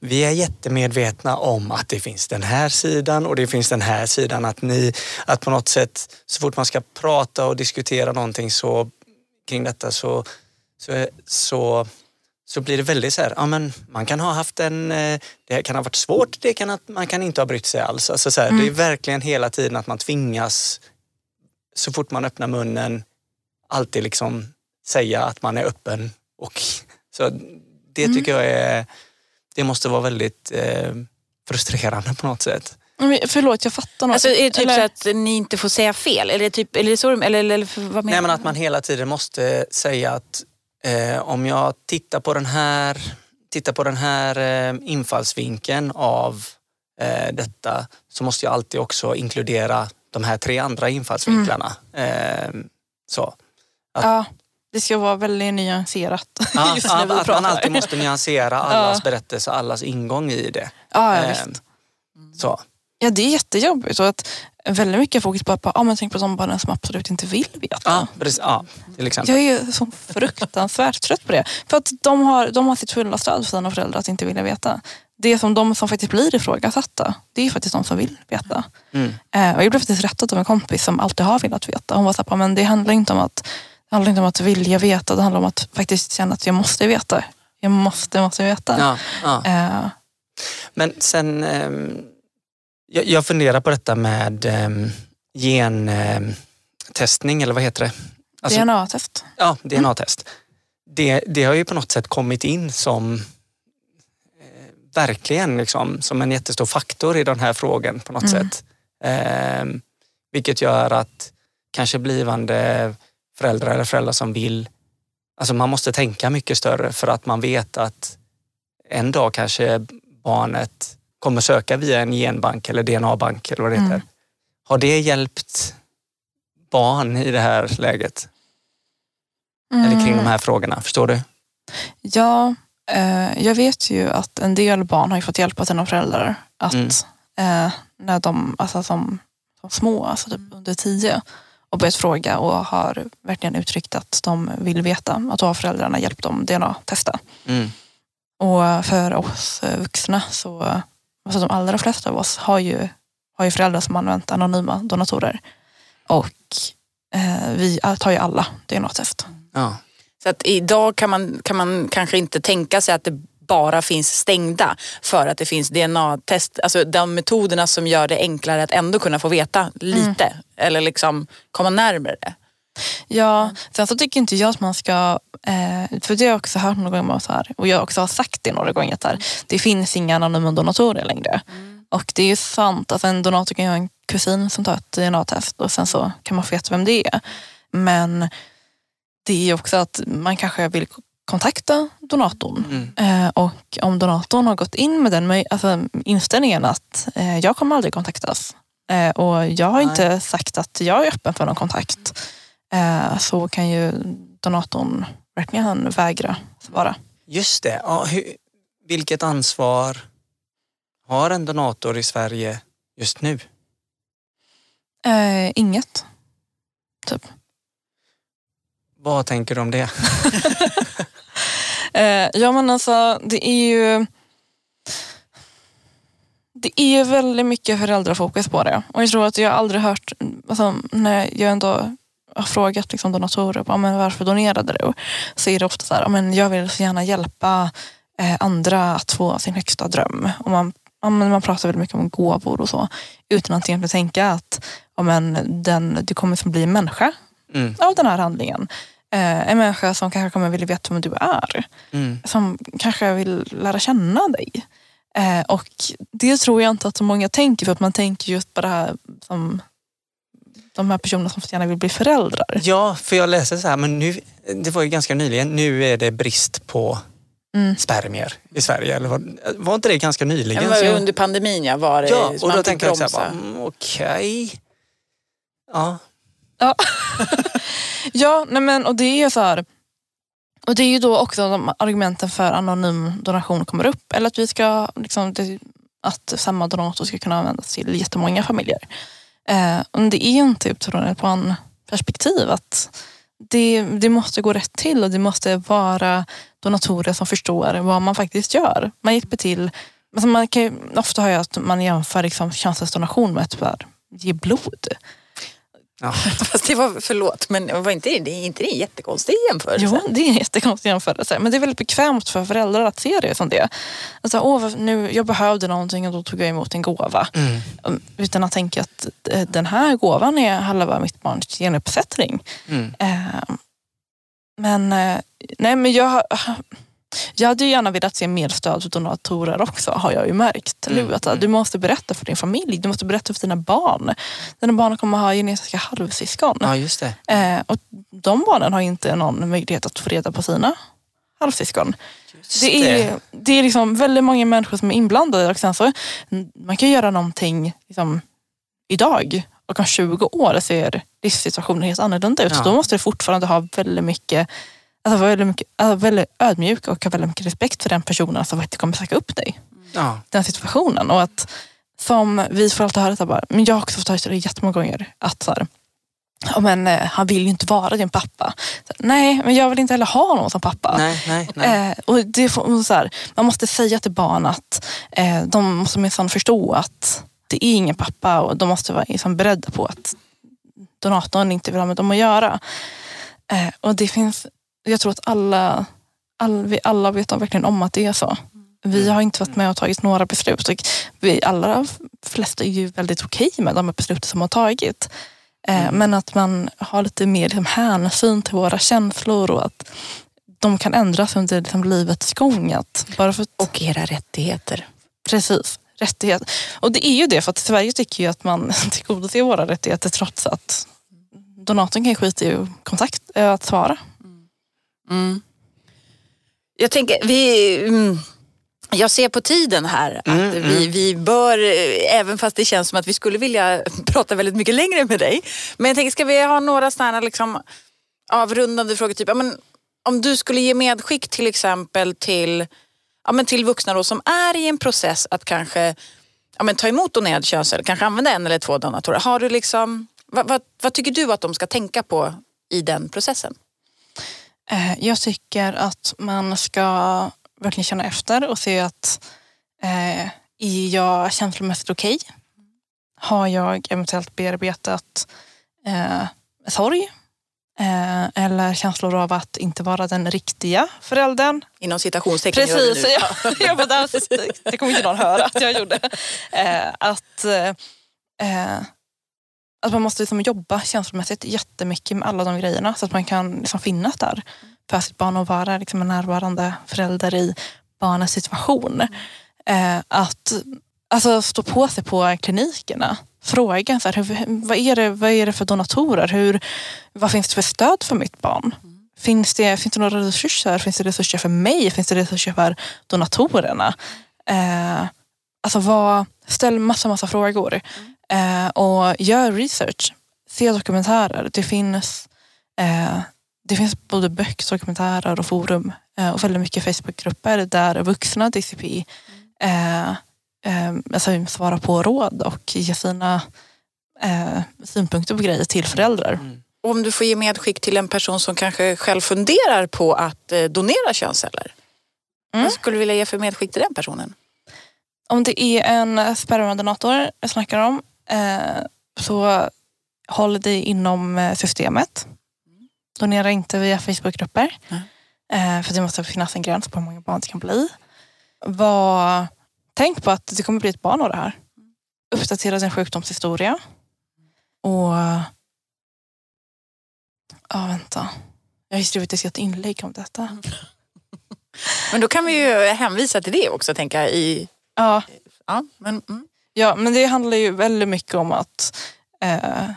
Vi är jättemedvetna om att det finns den här sidan och det finns den här sidan. Att ni, att på något sätt så fort man ska prata och diskutera någonting så kring detta så, så, så, så blir det väldigt så här, ja men man kan ha haft en, eh, det kan ha varit svårt, det kan man kan inte ha brytt sig alls. Alltså så här, Det är verkligen hela tiden att man tvingas så fort man öppnar munnen alltid liksom säga att man är öppen. Och, så det tycker jag är, det måste vara väldigt eh, frustrerande på något sätt. Men Förlåt, jag fattar något. Alltså, är det typ Eller- så att ni inte får säga fel? Eller, typ, eller, så, eller, eller, eller vad menar Nej men att man hela tiden måste säga att eh, om jag tittar på den här, tittar på den här eh, infallsvinkeln av eh, detta så måste jag alltid också inkludera de här tre andra infallsvinklarna. Eh, så. Ja, det ska vara väldigt nyanserat Ja, just vi att man alltid måste nyansera allas Ja. berättelse, allas ingång i det. ja, ja, Eh. Så. ja, det är jättejobbigt. Och att väldigt mycket fokus bara på, ja, men tänk på de barnen som absolut inte vill veta. Ja, precis. Ja, till exempel. Jag är så fruktansvärt trött på det. För att de har, de har sitt fulla stöd för sina föräldrar att inte vilja veta. Det som de som faktiskt blir ifrågasatta, det är faktiskt de som vill veta. Mm. Eh, och jag blev faktiskt rättad av en kompis som alltid har velat veta. Hon var så här, men det handlar inte om att det handlar inte om att vilja veta, det handlar om att faktiskt känna att jag måste veta. Jag måste, måste veta. Ja, ja. Eh, Men sen, ehm, jag, jag funderar på detta med ehm, gentestning, eller vad heter det? Alltså, DNA-test. Ja, DNA-test. Det, det har ju på något sätt kommit in som eh, verkligen liksom, som en jättestor faktor i den här frågan på något Mm. sätt. Ehm, vilket gör att kanske blivande föräldrar eller föräldrar som vill Alltså man måste tänka mycket större för att man vet att en dag kanske barnet kommer söka via en genbank eller DNA-bank eller vad det heter. Mm. Har det hjälpt barn i det här läget? Eller kring de här frågorna, förstår du? Ja, eh, jag vet ju att en del barn har ju fått hjälp av sina föräldrar att Mm. eh, när de, alltså som, som små, alltså typ under tio och börjat fråga och har verkligen uttryckt att de vill veta att då har föräldrarna hjälpt dem DNA-testa. Mm. Och för oss eh, vuxna så, alltså de allra flesta av oss har ju, har ju föräldrar som använt anonyma donatorer. Och eh, vi tar ju alla DNA-test. Ja. Så att idag kan man, kan man kanske inte tänka sig att det bara finns stängda för att det finns DNA-test, alltså de metoderna som gör det enklare att ändå kunna få veta lite eller liksom komma närmare det. Ja, sen så tycker inte jag att man ska, eh, för det har jag också hört några gånger så här, och jag också har sagt det några gånger, så här, det finns inga anonyma donatorer längre. Och det är ju sant, att en donator kan ju ha en kusin som tar ett DNA-test och sen så kan man få veta vem det är. Men det är också att man kanske vill kontakta donatorn. Mm. Eh, och om donatorn har gått in med den alltså, inställningen att eh, jag kommer aldrig kontaktas eh, och jag har Nej. inte sagt att jag är öppen för någon kontakt så kan ju donatorn verkligen vägra svara. Just det. Ja, hur, vilket ansvar har en donator i Sverige just nu? Eh, inget. Typ. Vad tänker du om det? Eh, ja men alltså det är ju det är ju väldigt mycket föräldrafokus på det. Och jag tror att jag aldrig hört, alltså, när jag ändå har frågat liksom, donatorer på, men varför donerade du? Så är det ofta så här, "Ja, men jag vill så gärna hjälpa eh, andra att få sin högsta dröm. Och man, men man pratar väldigt mycket om gåvor och så utan att egentligen tänka att men den, du kommer som bli människa Mm. av den här handlingen. Eh, en människa som kanske kommer vilja veta vem du är Mm. som kanske vill lära känna dig. Eh, och det tror jag inte att så många tänker för att man tänker just på det här som de här personerna som så gärna vill bli föräldrar. Ja, för jag läste så här, men nu, det var ju ganska nyligen, nu är det brist på Mm. spermier i Sverige. Eller var, var inte det ganska nyligen? Det var ju under pandemin ja, var det ja, och då tänker jag så här, mm, okej. Ja, Ja, nej men, och det är ju så här. Och det är ju då också de argumenten för anonym donation kommer upp. Eller att vi ska, liksom, det, att samma donator ska kunna användas till jättemånga familjer. Eh, och det är ju inte utifrån typ, ett barnperspektiv att det, det måste gå rätt till och det måste vara donatorer som förstår vad man faktiskt gör. Man hjälper till. Alltså man kan ofta hör jag att man jämför liksom könsdonation med att ge blod ja. Fast det var, förlåt, men var inte det, är inte det en jättekonstig jämförelse? Jo, det är en jättekonstig jämförelse. Men det är väldigt bekvämt för föräldrar att se det som det. Alltså, åh, nu, jag behövde någonting och då tog jag emot en gåva. Mm. Um, Utan att tänka att eh, den här gåvan är halva mitt barns genuppsättning. Mm. Eh, men, nej, men jag, jag hade ju gärna velat se mer stöd för donatorer också har jag ju märkt. Mm, Nu, att, mm. Du måste berätta för din familj, du måste berätta för dina barn. Dina barn kommer ha genetiska halvsyskon. ja, just det. Eh, och de barnen har inte någon möjlighet att få reda på sina halvsyskon. Just Det är, det är liksom väldigt många människor som är inblandade och sen så man kan göra någonting liksom, idag och om 20 år ser livssituationen helt annorlunda ut. Ja. Så då måste du fortfarande ha väldigt mycket Alltså väldigt, mycket, alltså väldigt ödmjuk och ha väldigt mycket respekt för den personen som faktiskt kommer söka upp dig. Ja. Den situationen. Och att som vi får alltid höra, här bara, men jag har också fått höra det jättemånga gånger, att så här, ja, men, eh, han vill ju inte vara din pappa. Så, Nej, men jag vill inte heller ha någon som pappa. Nej, nej, nej. Eh, och det får, så här, man måste säga till barn att eh, de måste minsann förstå att det är ingen pappa och de måste vara liksom, beredda på att donatorn inte vill ha med dem att göra. Eh, och det finns, jag tror att alla, all, vi alla vet om, verkligen om att det är så. Vi har inte varit med och tagit några beslut och vi allra flesta är ju väldigt okej med de här besluten som har tagit. Eh, Men att man har lite mer liksom, hänsyn till våra känslor och att de kan ändras under liksom, livets gång. Att bara för att, Och era rättigheter. precis, rättighet. Och det är ju det, för att Sverige tycker ju att man tillgodoser våra rättigheter trots att donatorn kan skita i kontakt, att svara. Mm. Jag tänker, vi... Mm. Jag ser på tiden här att Mm, vi, vi bör, eh, även fast det känns som att vi skulle vilja prata väldigt mycket längre med dig. Men jag tänker, ska vi ha några sådana liksom avrundande frågor? Typ, ja, men, om du skulle ge medskick till exempel till, ja, men till vuxna då, som är i en process att kanske ja, men, ta emot donerad könscell, kanske använda en eller två donatorer. Har du liksom, vad, vad, vad tycker du att de ska tänka på i den processen? Eh, Jag tycker att man ska verkligen känna efter och se att eh, är jag känslomässigt okej? Har jag eventuellt bearbetat eh, sorg? Eh, eller känslor av att inte vara den riktiga föräldern? Inom citationstecken gör du Precis, nu. ja, där, det kommer inte någon höra att jag gjorde. Eh, att, att man måste liksom jobba känslomässigt jättemycket med alla de grejerna så att man kan liksom finnas där för sitt barn och vara liksom en närvarande förälder i barnets situation. Eh, att alltså, stå på sig på klinikerna. Fråga så här, hur, vad, är det, vad är det för donatorer? Hur, vad finns det för stöd för mitt barn? Finns det, finns det några resurser? Finns det resurser för mig? Finns det resurser för donatorerna? Eh, alltså vad, ställ massa, massa frågor. Eh, och gör research. Se dokumentärer. Det finns, eh, det finns både böcker, dokumentärer och forum eh, och väldigt mycket Facebookgrupper där vuxna DCP eh, eh, alltså svarar på råd och ger sina eh, synpunkter på grejer till föräldrar. Mm. Om du får ge medskick till en person som kanske själv funderar på att donera könsceller. Mm. Vad skulle du vilja ge för medskick till den personen? Om det är en spermadonator jag snackar om så håll dig inom eh, systemet. Donera inte via Facebookgrupper. Eh, för det måste finnas en gräns på hur många barn det kan bli. Var, tänk på att det kommer bli ett barn av det här. Uppdatera din sjukdomshistoria. Och... Ja, vänta. Jag har skrivit ett inlägg om detta. Men då kan vi ju hänvisa till det också tänka jag, i... Ja, Ja, men, mm. Ja, men det handlar ju väldigt mycket om att eh,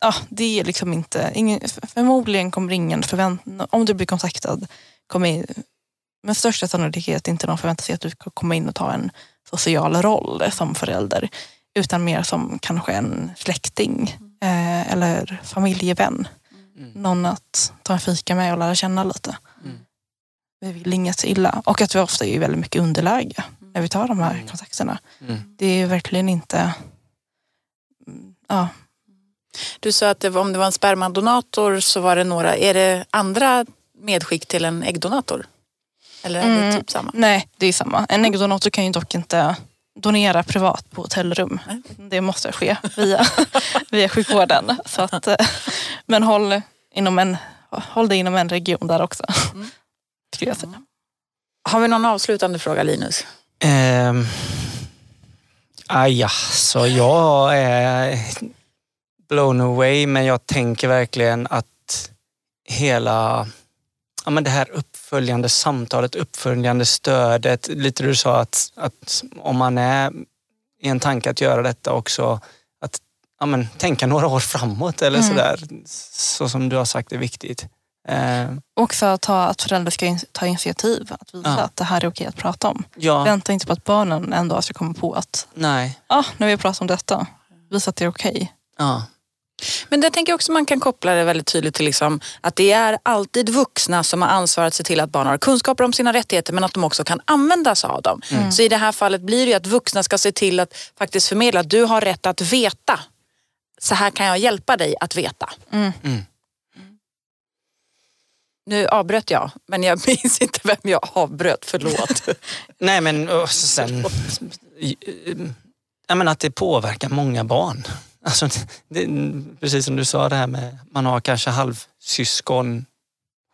ja, det är liksom inte, ingen, förmodligen kommer ingen förvänta om du blir kontaktad, kommer med största sannolikhet inte någon förvänta sig att du ska komma in och ta en social roll som förälder, utan mer som kanske en släkting eh, eller familjevän. Mm. Någon att ta en fika med och lära känna lite. Mm. Vi vill inget illa. Och att vi ofta är i väldigt mycket underläge när vi tar de här Mm. kontakterna. Mm. Det är verkligen inte... mm, Ja, Du sa att det var, om det var en spermadonator så var det några. Är det andra medskick till en äggdonator? Eller är det Mm. typ samma? nej, det är samma. En äggdonator kan ju dock inte donera privat på hotellrum. Nej. Det måste ske via, via sjukvården. Så att, eh, men håll, inom en, håll dig inom en region där också. Mm. Skulle jag säga. Har vi någon avslutande fråga Linus? Ehm, aj, så jag är blown away men jag tänker verkligen att hela ja, men det här uppföljande samtalet, uppföljande stödet. Lite du sa att, att om man är i en tanke att göra detta också, att ja, men, tänka några år framåt eller Mm. sådär. Så som du har sagt är viktigt. Ehm, Också att, ta, att föräldrar ska in, ta initiativ. Att visa Ja. att det här är okej att prata om. ja, Vänta inte på att barnen en dag ska komma på att nej. ah, nu har vi pratat om detta. Visa att det är okej. Ja. Men det tänker jag också man kan koppla det väldigt tydligt till liksom att det är alltid vuxna som har ansvar att se till att barn har kunskaper om sina rättigheter men att de också kan använda sig av dem. Mm. Så i det här fallet blir det ju att vuxna ska se till att faktiskt förmedla att du har rätt att veta. Så här kan jag hjälpa dig att veta. Mm. Mm. Nu avbröt jag, men jag minns inte vem jag avbröt. Förlåt. Nej men och sen, um, jag menar att det påverkar många barn. Alltså, det, precis som du sa det här med man har kanske halvsyskon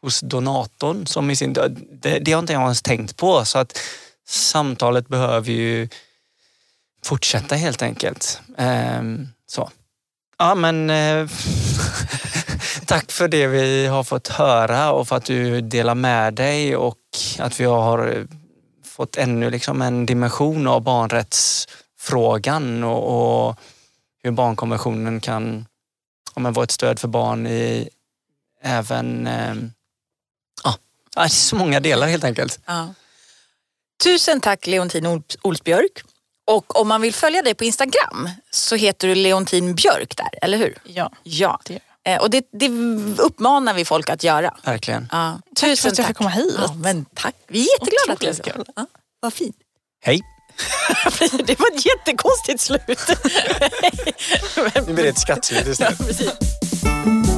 hos donatorn som i sin. Det, det har inte jag ens tänkt på så att samtalet behöver ju fortsätta helt enkelt. Ehm, så. Ja men eh, tack för det vi har fått höra och för att du delar med dig och att vi har fått ännu liksom en dimension av barnrättsfrågan och, och hur barnkonventionen kan ja, vara ett stöd för barn i även eh, Ja, så många delar helt enkelt. Ja. Tusen tack Leontin Ols- Olsbjörk. Och om man vill följa dig på Instagram så heter du Leontin Björk där, eller hur? Ja, Ja. det gör Eh, Och det, det uppmanar vi folk att göra. Verkligen. Ja. Tack för att jag fick komma hit. Ja, men tack. Vi är jätteglada att du är. Ja, Vad fint. Hej! Det var ett jättekonstigt slut. Nu blir det ett skrattljud istället.